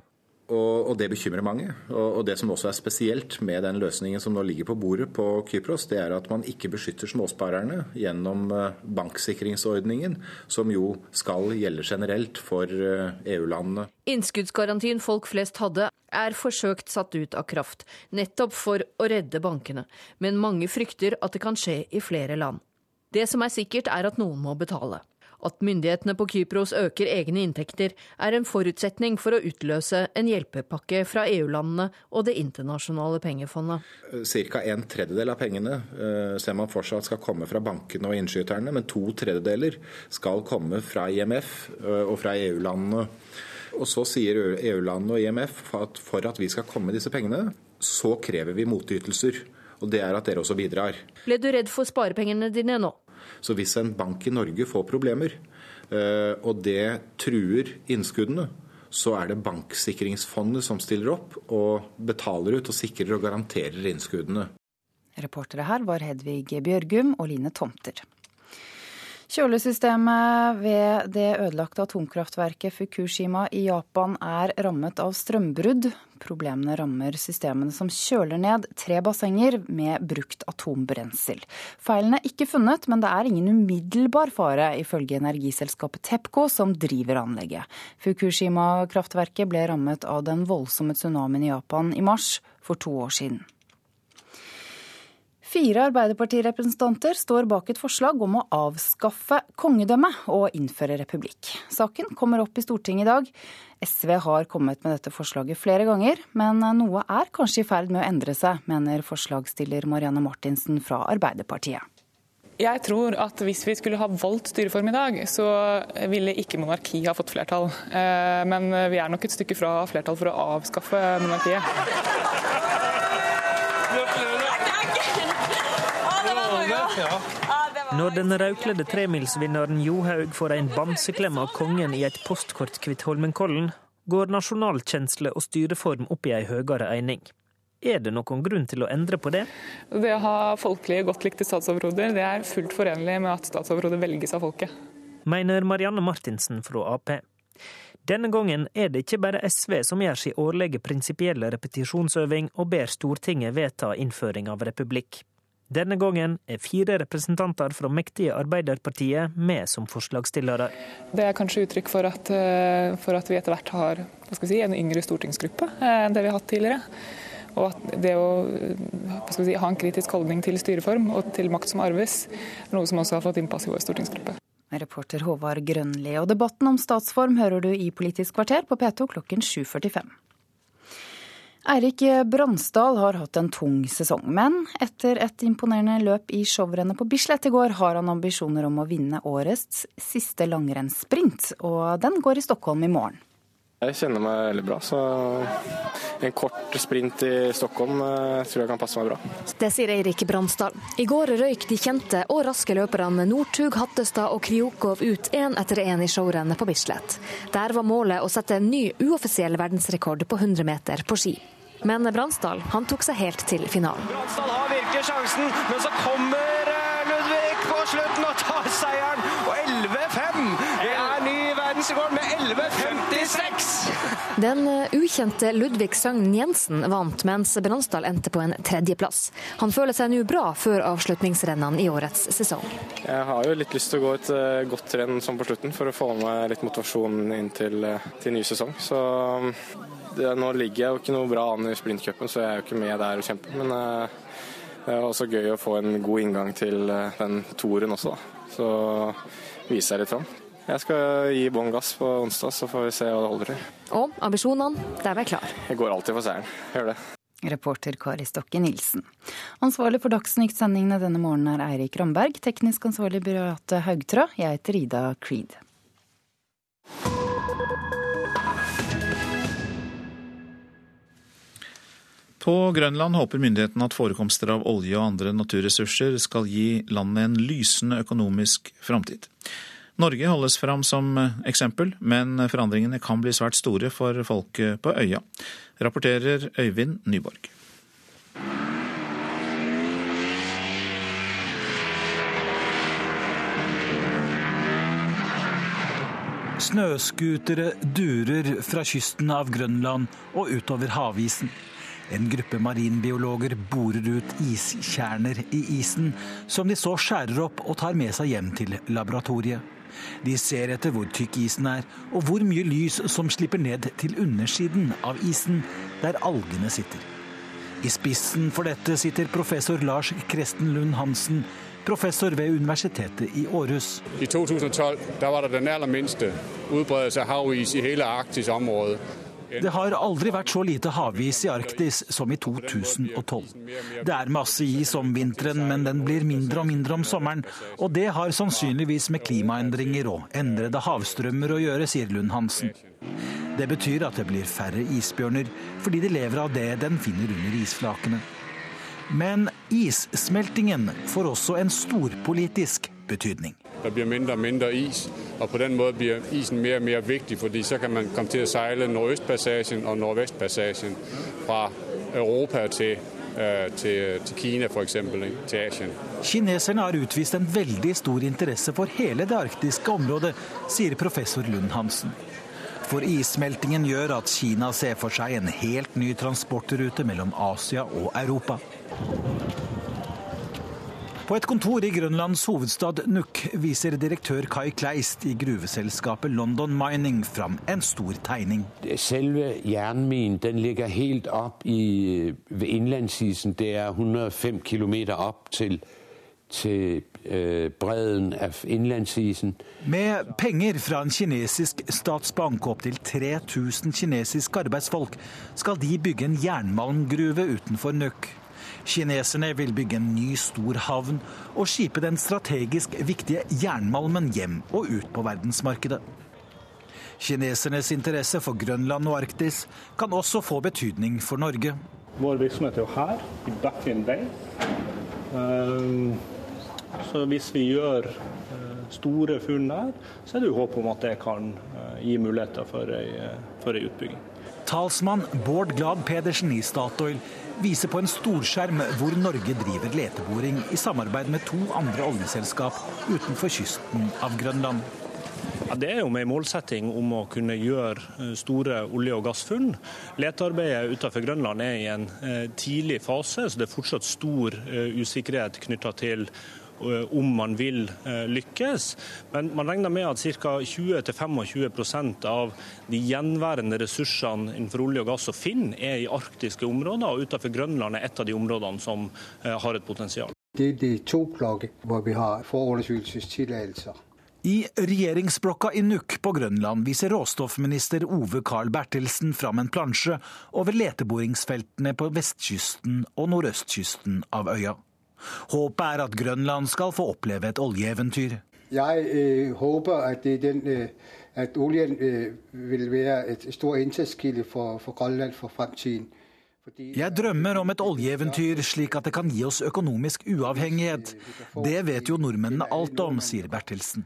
Og, og, det bekymrer mange. Og, og, det som også er spesielt med den løsningen som nå ligger på bordet på Kypros, det er at man ikke beskytter småsparerne gjennom eh, banksikringsordningen, som jo skal gjelde generelt for eh, EU-landene. Innskuddsgarantien folk flest hadde, er forsøkt satt ut av kraft, nettopp for å redde bankene. Men mange frykter at det kan skje i flere land. Det som er sikkert, er at noen må betale. At myndighetene på Kypros øker egne inntekter, er en forutsetning for å utløse en hjelpepakke fra EU-landene og Det internasjonale pengefondet. Ca. en tredjedel av pengene eh, ser man fortsatt skal komme fra bankene og innskyterne, men to tredjedeler skal komme fra IMF eh, og fra EU-landene. Og Så sier EU-landene og IMF at for at vi skal komme disse pengene, så krever vi motytelser. Og det er at dere også bidrar. Ble du redd for sparepengene dine nå? Så hvis en bank i Norge får problemer, eh, og det truer innskuddene, så er det Banksikringsfondet som stiller opp og betaler ut og sikrer og garanterer innskuddene. Reportere her var Hedvig Bjørgum og Line Tomter. Kjølesystemet ved det ødelagte atomkraftverket Fukushima i Japan er rammet av strømbrudd. Problemene rammer systemene som kjøler ned tre bassenger med brukt atombrensel. Feilen er ikke funnet, men det er ingen umiddelbar fare, ifølge energiselskapet Tepco, som driver anlegget. Fukushima-kraftverket ble rammet av den voldsomme tsunamien i Japan i mars for to år siden. Fire Arbeiderpartirepresentanter står bak et forslag om å avskaffe kongedømmet og innføre republikk. Saken kommer opp i Stortinget i dag. SV har kommet med dette forslaget flere ganger, men noe er kanskje i ferd med å endre seg, mener forslagsstiller Marianne Martinsen fra Arbeiderpartiet. Jeg tror at hvis vi skulle ha valgt styreform i dag, så ville ikke monarki ha fått flertall. Eh, men vi er nok et stykke fra flertall for å avskaffe monarkiet. Når den rødkledde tremilsvinneren Johaug får en bamseklem av kongen i et postkort Kvitholmenkollen, går nasjonalkjensle og styreform opp i ei høyere eining. Er det noen grunn til å endre på det? Det å ha folkelige, godt likte statsoverhoder det er fullt forenlig med at statsoverhodet velges av folket. Mener Marianne Martinsen fra Ap. Denne gangen er det ikke bare SV som gjør sin årlige prinsipielle repetisjonsøving og ber Stortinget vedta innføring av republikk. Denne gangen er fire representanter fra mektige Arbeiderpartiet med som forslagsstillere. Det er kanskje uttrykk for at, eh, for at vi etter hvert har si, en yngre stortingsgruppe eh, enn det vi har hatt tidligere. Og at det å si, ha en kritisk holdning til styreform og til makt som arves, er noe som også har fått innpass i vår stortingsgruppe. Reporter Håvard Grønli. Og debatten om statsform hører du i Politisk kvarter på P2 klokken 7.45. Eirik Bransdal har hatt en tung sesong, men etter et imponerende løp i showrennet på Bislett i går, har han ambisjoner om å vinne årets siste langrennssprint, og den går i Stockholm i morgen. Jeg kjenner meg veldig bra, så en kort sprint i Stockholm eh, tror jeg kan passe meg bra. Det sier Eirik Bransdal. I går røyk de kjente og raske løperne Northug, Hattestad og Kriokov ut én etter én i showrennet på Bislett. Der var målet å sette en ny uoffisiell verdensrekord på 100 meter på ski. Men Bransdal han tok seg helt til finalen. Bransdal har virkelig sjansen, men så kommer eh, Ludvig på slutten og tar seieren. Og 11-5! Det er ny verdensrekord med 11.56! Den eh, ukjente Ludvig Søgn Jensen vant, mens Bransdal endte på en tredjeplass. Han føler seg nå bra før avslutningsrennene i årets sesong. Jeg har jo litt lyst til å gå et uh, godt renn sånn på slutten, for å få med litt motivasjon inn til, uh, til ny sesong. Så det, nå ligger jeg jo ikke noe bra an i sprintcupen, så jeg er jo ikke med der og kjemper. Men det er også gøy å få en god inngang til den toeren også, da. Så viser jeg litt fram. Jeg skal gi bånn gass på onsdag, så får vi se hva det holder til. Og ambisjonene, der var klar. Jeg går alltid for seieren. Gjør det. Reporter Kari Stokke Nilsen. Ansvarlig for Dagsnytt-sendingene denne morgenen er Eirik Ramberg. Teknisk ansvarlig Beate Haugtrø. Jeg heter Ida Creed. På Grønland håper myndighetene at forekomster av olje og andre naturressurser skal gi landet en lysende økonomisk framtid. Norge holdes fram som eksempel, men forandringene kan bli svært store for folket på øya, rapporterer Øyvind Nyborg. Snøscootere durer fra kysten av Grønland og utover havisen. En gruppe marinbiologer borer ut iskjerner i isen, som de så skjærer opp og tar med seg hjem til laboratoriet. De ser etter hvor tykk isen er, og hvor mye lys som slipper ned til undersiden av isen, der algene sitter. I spissen for dette sitter professor Lars Kresten Lund Hansen, professor ved Universitetet i Århus. I 2012 var det den aller minste utbredelse av havis i hele Arktis område. Det har aldri vært så lite havis i Arktis som i 2012. Det er masse is om vinteren, men den blir mindre og mindre om sommeren. Og det har sannsynligvis med klimaendringer og endrede havstrømmer å gjøre, sier Lund Hansen. Det betyr at det blir færre isbjørner, fordi de lever av det den finner under isflakene. Men issmeltingen får også en storpolitisk betydning. Det blir mindre og mindre is, og på den måten blir isen mer og mer viktig, fordi så kan man komme til å seile Nordøstpassasjen og Nordvestpassasjen fra Europa til, øh, til, til Kina f.eks., til Asien. Kineserne har utvist en veldig stor interesse for hele det arktiske området, sier professor Lund Hansen. For issmeltingen gjør at Kina ser for seg en helt ny transportrute mellom Asia og Europa. På et kontor i Grønlands hovedstad Nuuk viser direktør Kai Kleist i gruveselskapet London Mining fram en stor tegning. Selve jernminen ligger helt opp i, ved innlandsisen. Det er 105 km opp til, til eh, bredden av innlandsisen. Med penger fra en kinesisk statsbank og opptil 3000 kinesiske arbeidsfolk skal de bygge en jernmalmgruve utenfor Nuuk. Kineserne vil bygge en ny, stor havn og skipe den strategisk viktige jernmalmen hjem og ut på verdensmarkedet. Kinesernes interesse for Grønland og Arktis kan også få betydning for Norge. Vår virksomhet er jo her, i Baffin Bay. Ehm, så hvis vi gjør eh, store funn der, så er det jo håp om at det kan eh, gi muligheter for ei, eh, utbygging. Talsmann Bård Glad Pedersen i Statoil viser på en storskjerm hvor Norge driver leteboring i samarbeid med to andre oljeselskap utenfor kysten av Grønland. Ja, det er jo med en målsetting om å kunne gjøre eh, store olje- og gassfunn. Letearbeidet utenfor Grønland er i en eh, tidlig fase, så det er fortsatt stor eh, usikkerhet knytta til om man vil eh, lykkes. Men man regner med at ca. 20-25% av de gjenværende ressursene innenfor olje og gass og Finn er i arktiske områder, og utenfor Grønland er et av de områdene som eh, har et potensial. Det er de to blokker hvor vi har forundersøkelsestillatelser. I regjeringsblokka i Nuuk på Grønland viser råstoffminister Ove Carl Bertelsen fram en plansje over leteboringsfeltene på vestkysten og nordøstkysten av øya. Håpet er at Grønland skal få oppleve et oljeeventyr. Jeg eh, håper at, den, eh, at, oljen eh, vil være et stor inntektskilde for, for Grønland for fremtiden. Jeg drømmer om et oljeeventyr slik at det kan gi oss økonomisk uavhengighet. Det vet jo nordmennene alt om, sier Bertelsen.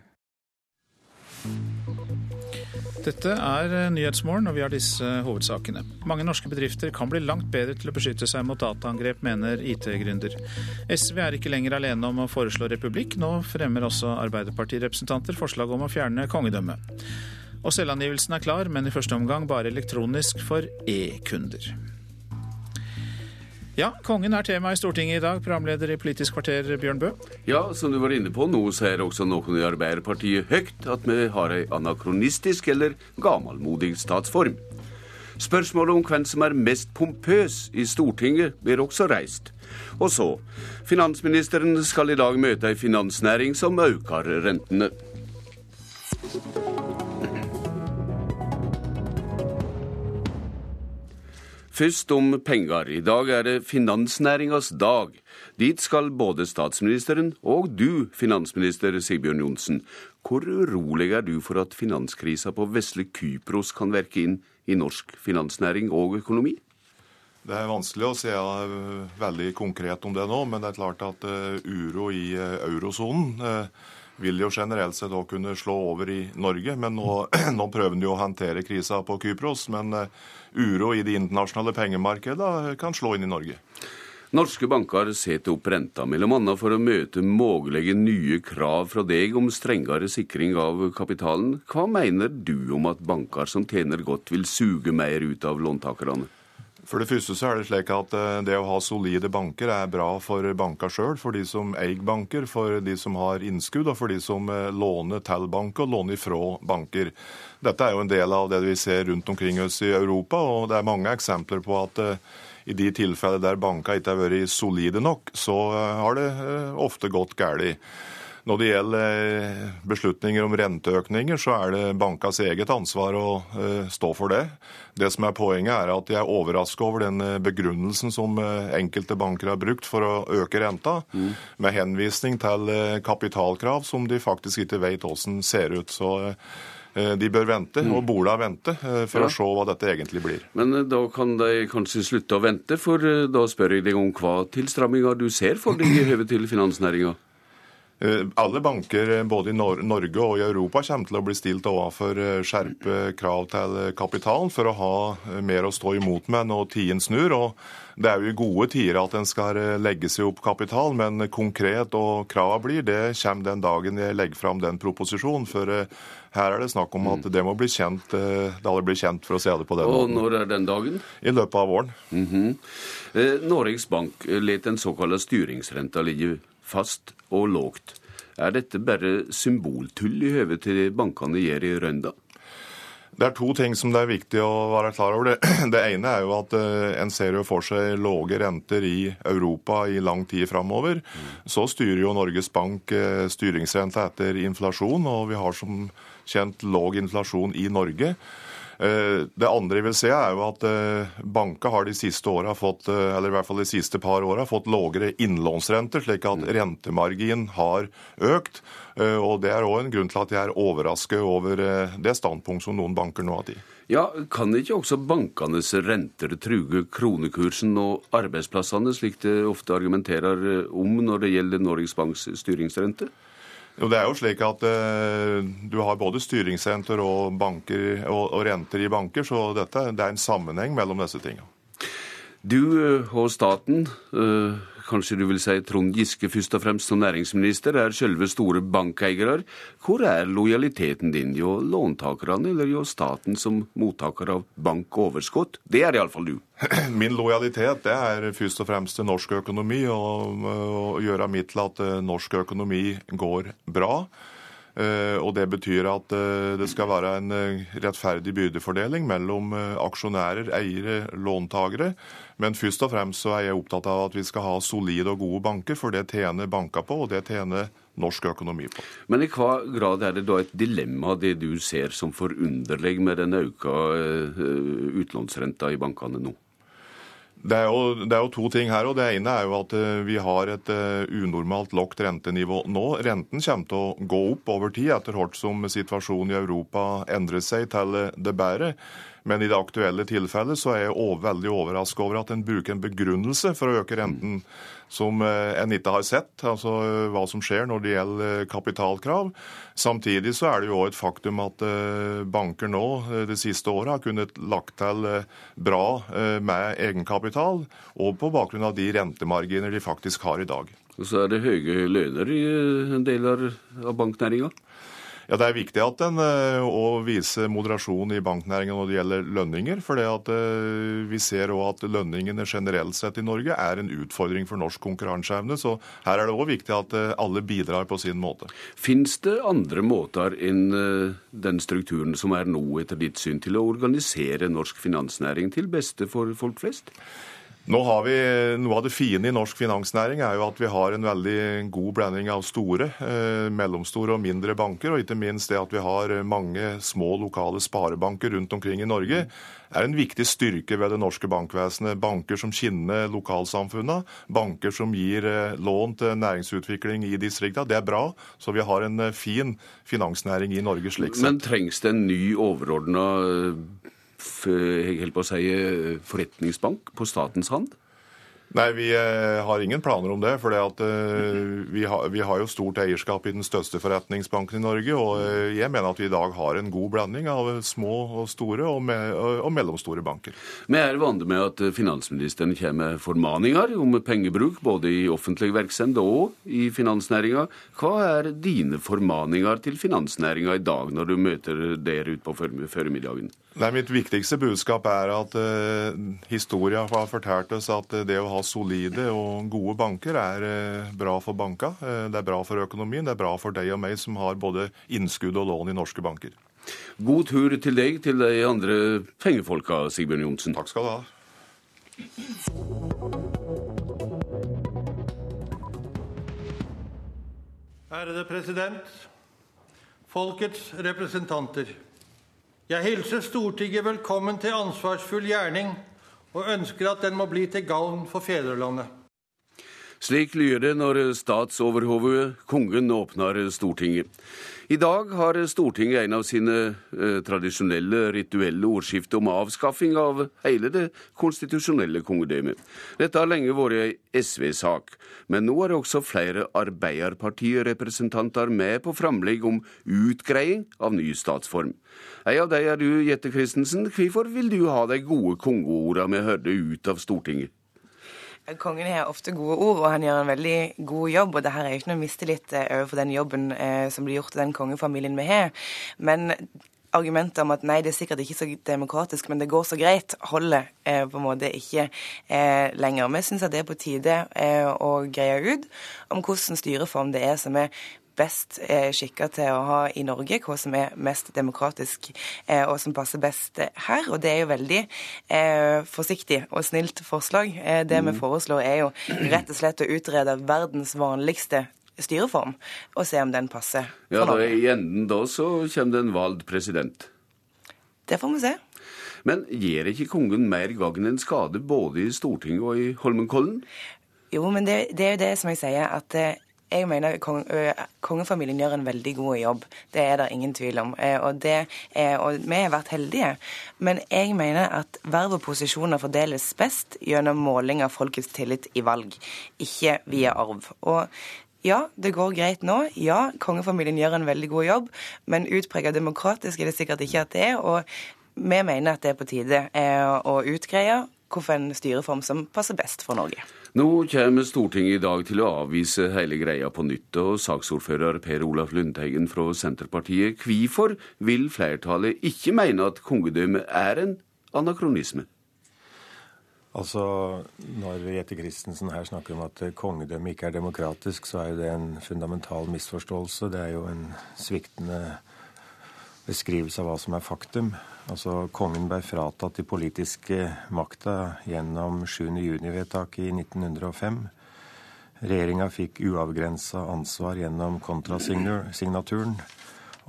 Dette er eh, Nyhetsmorgen, og vi har disse hovedsakene. Mange norske bedrifter kan bli langt bedre til å beskytte seg mot dataangrep, mener IT-gründer. SV er ikke lenger alene om å foreslå republikk. Nå fremmer også Arbeiderpartirepresentanter forslag om å fjerne kongedømmet. Og selvangivelsen er klar, men i første omgang bare elektronisk for e-kunder. Ja, kongen er tema i Stortinget i dag, programleder i Politisk kvarter, Bjørn Bø. Ja, som du var inne på, nå sier også noen i Arbeiderpartiet høyt at vi har ei anakronistisk eller gammelmodig statsform. Spørsmålet om hvem som er mest pompøs i Stortinget, blir også reist. Og så, finansministeren skal i dag møte ei finansnæring som øker rentene. Først om penger. I dag er det finansnæringas dag. Dit skal både statsministeren og du, finansminister Sigbjørn Johnsen. Hvor urolig er du for at finanskrisa på vesle Kypros kan verke inn i norsk finansnæring og økonomi? Det er vanskelig å si veldig konkret om det nå, men det er klart at uro i eurosonen vil jo generelt sett òg kunne slå over i Norge. Men nå, nå prøver de å håndtere krisa på Kypros. Men uro i de internasjonale pengemarkedene kan slå inn i Norge. Norske banker setter opp renta, bl.a. for å møte mulige nye krav fra deg om strengere sikring av kapitalen. Hva mener du om at banker som tjener godt, vil suge mer ut av låntakerne? For det første så er det slik at det å ha solide banker er bra for banker sjøl, for de som eier banker, for de som har innskudd, og for de som låner til bank og låner ifra banker. Dette er jo en del av det vi ser rundt omkring oss i Europa, og det er mange eksempler på at i de tilfeller der banker ikke har vært solide nok, så har det ofte gått galt. Når det gjelder beslutninger om renteøkninger, så er det bankas eget ansvar å stå for det. Det som er Poenget er at jeg er overrasket over den begrunnelsen som enkelte banker har brukt for å øke renta, mm. med henvisning til kapitalkrav som de faktisk ikke vet hvordan ser ut. Så de bør vente, og Bola vente, for ja. å se hva dette egentlig blir. Men da kan de kanskje slutte å vente, for da spør jeg deg om hva tilstramminger du ser for deg i høve til finansnæringa? Alle banker både i Norge og i Europa kommer til å bli stilt overfor skjerpe krav til kapitalen for å ha mer å stå imot med når tiden snur. og Det er jo i gode tider at en skal legge seg opp kapital, men konkret og krava blir, det kommer den dagen jeg legger fram den proposisjonen. For her er det snakk om at det må bli kjent, det aldri blir kjent, for å se det på den måten. Og når er den dagen? I løpet av våren. Mm -hmm. eh, Norges Bank let den såkalte styringsrenta ligge fast og lågt. Er dette bare symboltull i høve til bankene gjør i Rønda? Det er to ting som det er viktig å være klar over. Det, det ene er jo at uh, en ser jo for seg lave renter i Europa i lang tid framover. Så styrer jo Norges Bank uh, styringsrenta etter inflasjon, og vi har som kjent lav inflasjon i Norge. Det andre jeg vil se er jo at banka har de siste åra fått, eller i hvert fall de siste par åra, fått lavere innlånsrenter, slik at rentemarginen har økt. Og Det er òg en grunn til at jeg er overrasket over det standpunkt som noen banker nå har tatt. Ja, Kan ikke også bankenes renter truge kronekursen og arbeidsplassene, slik det ofte argumenterer om når det gjelder Norges Banks styringsrente? Jo, det er jo slik at eh, Du har både styringsrenter og, banker, og, og, renter i banker, så dette, det er en sammenheng mellom disse tingene. Du og staten, uh, kanskje du vil si Trond Giske først og fremst som næringsminister, er selve store bankeiere. Hvor er lojaliteten din hjå låntakerne eller hjå staten som mottaker av bankoverskudd? Det er iallfall du. Min lojalitet det er først og fremst til norsk økonomi, og å gjøre mitt til at norsk økonomi går bra. Og Det betyr at det skal være en rettferdig byrdefordeling mellom aksjonærer, eiere, låntagere. Men først og fremst så er jeg opptatt av at vi skal ha solide og gode banker, for det tjener banker på, og det tjener norsk økonomi på. Men i hva grad er det da et dilemma det du ser som forunderlig med den økte utlånsrenta i bankene nå? Det er, jo, det er, jo, to ting her. og Det ene er jo at vi har et unormalt lavt rentenivå nå. Renten kommer til å gå opp over tid etter hvert som situasjonen i Europa endrer seg til det bedre. Men i det aktuelle tilfellet så er jeg over, veldig overrasket over at en bruker en begrunnelse for å øke renten som en ikke har sett, altså hva som skjer når det gjelder kapitalkrav. Samtidig så er det jo også et faktum at banker nå det siste året har kunnet lagt til bra med egenkapital, og på bakgrunn av de rentemarginer de faktisk har i dag. Og så er det høye lønner i en del av banknæringa? Ja, Det er viktig at en òg eh, viser moderasjon i banknæringen når det gjelder lønninger. For eh, vi ser òg at lønningene generelt sett i Norge er en utfordring for norsk konkurranseevne. Så her er det òg viktig at eh, alle bidrar på sin måte. Fins det andre måter enn den strukturen som er nå, etter ditt syn, til å organisere norsk finansnæring til beste for folk flest? Nå har vi, Noe av det fine i norsk finansnæring er jo at vi har en veldig god blanding av store, eh, mellomstore og mindre banker, og ikke minst det at vi har mange små lokale sparebanker rundt omkring i Norge, er en viktig styrke ved det norske bankvesenet. Banker som kinner lokalsamfunnene, banker som gir eh, lån til næringsutvikling i distriktene. Det er bra, så vi har en eh, fin finansnæring i Norge slik sett. Men trengs det en ny overordna jeg holdt på å si, eh, forretningsbank på statens hand? Nei, vi eh, har ingen planer om det. For eh, vi, har, vi har jo stort eierskap i den største forretningsbanken i Norge. Og jeg mener at vi i dag har en god blanding av små og store og, mellomstore banker. Vi er vant med at finansministeren kommer med formaninger om pengebruk både i offentlig virksomhet og i finansnæringa. Hva er dine formaninger til finansnæringa i dag, når du møter dere utpå formiddagen? Nei, Mitt viktigste budskap er at uh, historia har fortalt oss at det å ha solide og gode banker er uh, bra for banka. Uh, det er bra for økonomien, det er bra for deg og meg som har både innskudd og lån i norske banker. God tur til deg, til de andre pengefolka, Sigbjørn Johnsen. Takk skal du ha. Ærede president, folkets representanter. Jeg hilser Stortinget velkommen til ansvarsfull gjerning, og ønsker at den må bli til gagn for fedrelandet. Slik lyder det når statsoverhodet, kongen, åpner Stortinget. I dag har Stortinget en av sine eh, tradisjonelle, rituelle ordskifte om avskaffing av hele det konstitusjonelle kongedømmet. Dette har lenge vært ei SV-sak, men nå er også flere Arbeiderpartirepresentanter med på framlegg om utgreiing av ny statsform. En av dem er du, Jette Christensen. Hvorfor vil du ha de gode kongeorda vi hørte ut av Stortinget? Kongen har ofte gode ord, og han gjør en veldig god jobb. Og det her er jo ikke noe mistillit eh, overfor den jobben eh, som blir gjort av den kongefamilien vi har. Men argumentet om at nei, det er sikkert ikke så demokratisk, men det går så greit, holder eh, på en måte ikke eh, lenger. Vi syns det er på tide eh, å greie ut om hvordan styreform det er som er best eh, skikka til å ha i Norge, hva som er mest demokratisk eh, og som passer best her. Og det er jo veldig eh, forsiktig og snilt forslag. Det mm. vi foreslår er jo rett og slett å utrede verdens vanligste styreform, og se om den passer. Ja, da I enden da så kommer det en valgt president. Det får vi se. Men gjør ikke kongen mer gagn enn skade både i Stortinget og i Holmenkollen? Jo, men det, det er jo det som jeg sier, at jeg mener kong, kongefamilien gjør en veldig god jobb. Det er det ingen tvil om. Og, det, og, vi har vært heldige. Men jeg mener at verv og posisjoner fordeles best gjennom måling av folkets tillit i valg, ikke via arv. Og ja, det går greit nå. Ja, kongefamilien gjør en veldig god jobb. Men utpreget demokratisk er det sikkert ikke at det er. Og vi mener at det er på tide å utgreie hvilken styreform som passer best for Norge. Nå kommer Stortinget i dag til å avvise hele greia på nytt, og saksordfører Per Olaf Lundteigen fra Senterpartiet, hvorfor vil flertallet ikke mene at kongedømmet er en anakronisme? Altså, Når Jette Christensen her snakker om at kongedømmet ikke er demokratisk, så er jo det en fundamental misforståelse. Det er jo en sviktende beskrivelse av hva som er faktum. Altså, Kongen ble fratatt de politiske makta gjennom 7.6-vedtaket i 1905. Regjeringa fikk uavgrensa ansvar gjennom kontrasignaturen.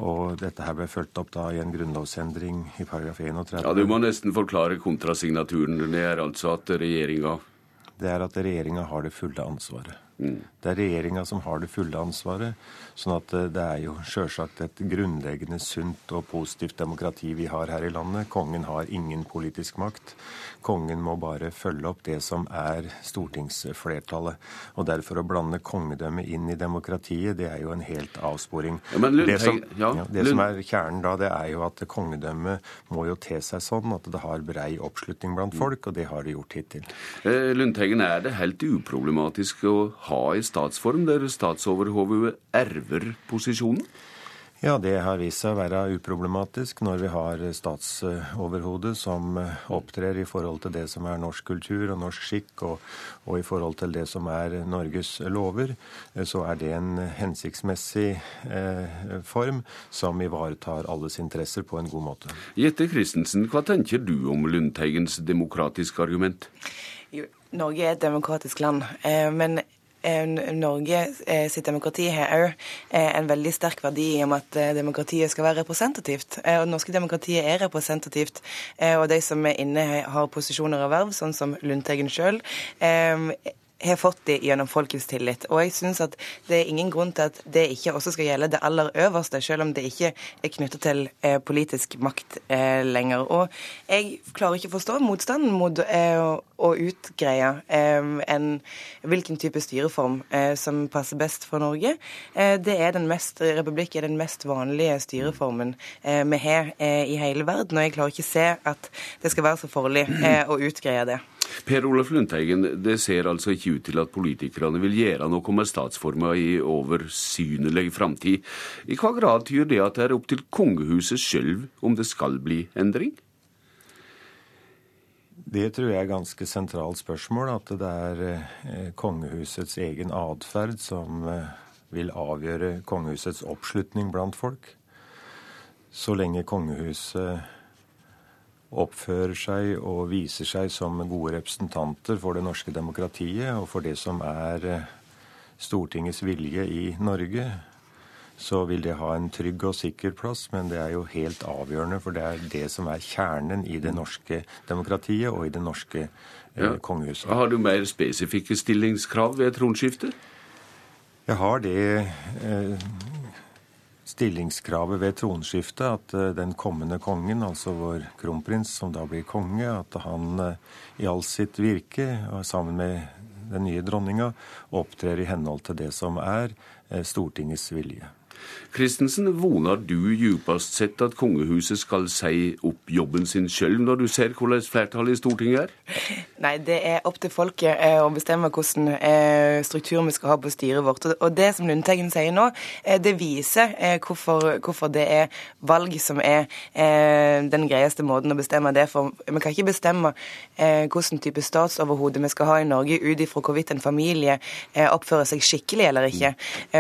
Og dette her ble fulgt opp da i en grunnlovsendring i paragraf 31. Ja, Du må nesten forklare kontrasignaturen. Det er altså at regjeringa Det er at regjeringa har det fulle ansvaret. Mm. Det er regjeringa som har det fulle ansvaret. Sånn at eh, det er jo sjølsagt et grunnleggende sunt og positivt demokrati vi har her i landet. Kongen har ingen politisk makt. Kongen må bare følge opp det som er stortingsflertallet. Og derfor å blande kongedømmet inn i demokratiet, det er jo en helt avsporing. Ja, Lund, det, som, ja, det som, er kjernen da, det er jo at kongedømmet må jo te seg sånn at det har brei oppslutning blant folk, og det har det gjort hittil. Eh, Lundteigen, er det helt uproblematisk å ha i statsform der statsoverhodet erver posisjonen? Ja, det har vist seg å være uproblematisk når vi har statsoverhodet som opptrer i forhold til det som er norsk kultur og norsk skikk, og, og, i forhold til det som er Norges lover. Så er det en hensiktsmessig eh, form som ivaretar alles interesser på en god måte. Jette Christensen, hva tenker du om Lundteigens demokratiske argument? Norge er et demokratisk land. Eh, men Norge eh, sitt demokrati har òg eh, en veldig sterk verdi om at demokratiet skal være representativt. Og det norske demokratiet er representativt. Og de som er inne, har posisjoner og verv, sånn som Lundteigen sjøl har fått de gjennom folkets tillit. Og jeg synes at det er ingen grunn til at det ikke også skal gjelde det aller øverste, selv om det ikke er knyttet til eh, politisk makt eh, lenger. Og jeg klarer ikke å forstå motstanden mot eh, å utgreie eh, en, hvilken type styreform eh, som passer best for Norge. Eh, det er den mest, Republikk er den mest vanlige styreformen vi har i hele verden, og jeg klarer ikke å se at det skal være så farlig å utgreie det. Per Olaf Lundteigen, det ser altså ikke ut til at politikerne vil gjøre noe med statsforma i oversynelig framtid. I hva grad tyder det at det er opp til kongehuset sjøl om det skal bli endring? Det tror jeg er ganske sentralt spørsmål. At det er eh, kongehusets egen atferd som eh, vil avgjøre kongehusets oppslutning blant folk. Så lenge kongehuset oppfører seg og viser seg som gode representanter for det norske demokratiet og for det som er eh, Stortingets vilje i Norge, så vil det ha en trygg og sikker plass. Men det er jo helt avgjørende, for det er det som er kjernen i det norske demokratiet og i det norske eh, ja. kongehuset. Har du mer spesifikke stillingskrav ved tronskiftet? Jeg har det eh, stillingskravet ved tronskiftet at eh, den kommende kongen, altså vår kronprins, som da blir konge, at han eh, i all sitt virke, sammen med den nye dronninga, opptrer i henhold til det som er eh, Stortingets vilje. Christensen, voner du djupest sett at kongehuset skal si opp jobben sin sjøl, når du ser hvordan flertallet i Stortinget er? Nei, det er opp til folket eh, å bestemme hvordan eh, struktur vi skal ha på styret vårt. Og det som Lundteigen sier nå, eh, det viser hvorfor, hvorfor, det er valg som er den greieste måten å bestemme det for. Vi kan ikke bestemme hvilken type statsoverhode vi skal ha i Norge ut ifra hvorvidt en familie oppfører seg skikkelig eller ikke.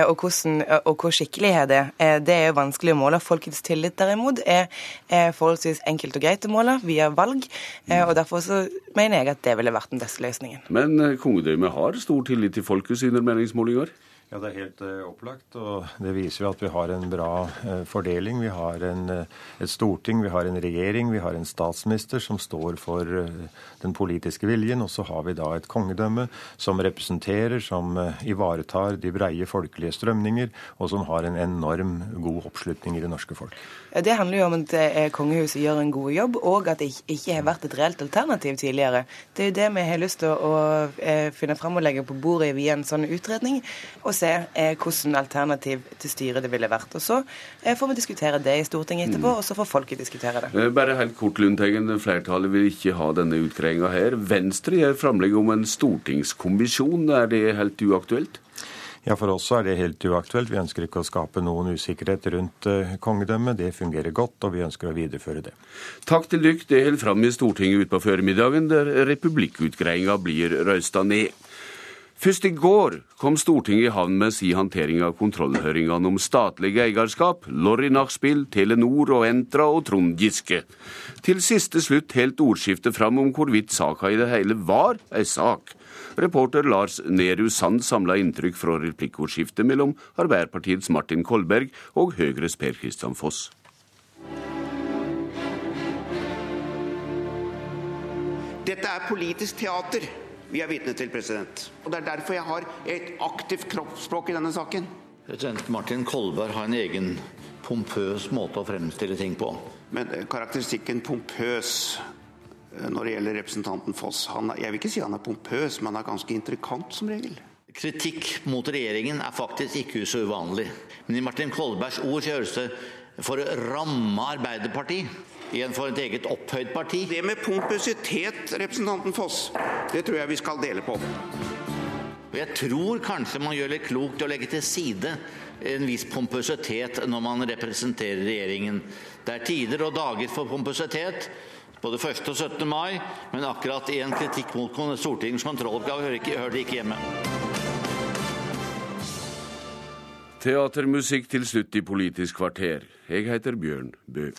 Og, hvordan, og hvor skikkelig er det? Det er jo vanskelig å måle. Folkets tillit derimot er, forholdsvis enkelt og greit å måle via valg. Og derfor så mener jeg at det ville vært den beste løsningen. Men eh, kongedømmet har stor tillit til folket sine meningsmålinger? Ja, Det er helt uh, opplagt. og Det viser jo at vi har en bra uh, fordeling. Vi har en, uh, et storting, vi har en regjering, vi har en statsminister som står for den politiske viljen. Og så har vi da et kongedømme som representerer, som ivaretar de breie folkelige strømninger, og som har en enorm god oppslutning i det norske folk. Det handler jo om at kongehuset gjør en god jobb, og at det ikke har vært et reelt alternativ tidligere. Det er jo det vi har lyst til å finne fram og legge på bordet via en sånn utredning. og se eh, hvordan alternativ til styret det ville vært. Og Så eh, får vi diskutere det i Stortinget etterpå, mm. og så får folket diskutere det. Eh, bare helt kort, Lundteigen. Flertallet vil ikke ha denne utgreiinga her. Venstre gjør framlegg om en stortingskommisjon. Er det helt uaktuelt? Ja, For oss er det helt uaktuelt. Vi ønsker ikke å skape noen usikkerhet rundt uh, kongedømmet. Det fungerer godt, og vi ønsker å videreføre det. Takk til dere. Det holder fram i Stortinget utpå formiddagen, der republikkutgreiinga blir røysta ned. Først i går kom Stortinget i havn med si håndtering av kontrollhøringene om statlige eierskap, Lorry Nachspiel, Telenor og Entra og Trond Giske. Til siste slutt helt ordskiftet fram om hvorvidt saka i det hele var ei sak. Reporter Lars Nehru Sand samla inntrykk fra replikkordskiftet mellom Arbeiderpartiets Martin Kolberg og Høyres Per Christian Foss. Dette er politisk teater vi er vitne til. president. Og Det er derfor jeg har et aktivt kroppsspråk i denne saken. President Martin Kolberg har en egen pompøs måte å fremstille ting på. Men eh, karakteristikken pompøs når det gjelder representanten Foss han, Jeg vil ikke si han er pompøs, men han er ganske intrikant som regel. Kritikk mot regjeringen er faktisk ikke så uvanlig. Men i Martin Kolbergs ord så høres det for å ramme Arbeiderpartiet igjen for et eget opphøyd parti. Det med pompøsitet, representanten Foss, det tror jeg vi skal dele på. Og jeg tror kanskje man gjør litt klokt å legge til side en viss pompøsitet når man representerer regjeringen. Det er tider og dager for pompøsitet, både 1. og 17. mai, men akkurat én kritikk mot Stortingets kontrolloppgave hører, ikke, hører ikke hjemme. Teatermusikk til slutt i Politisk kvarter. Jeg heter Bjørn Bø.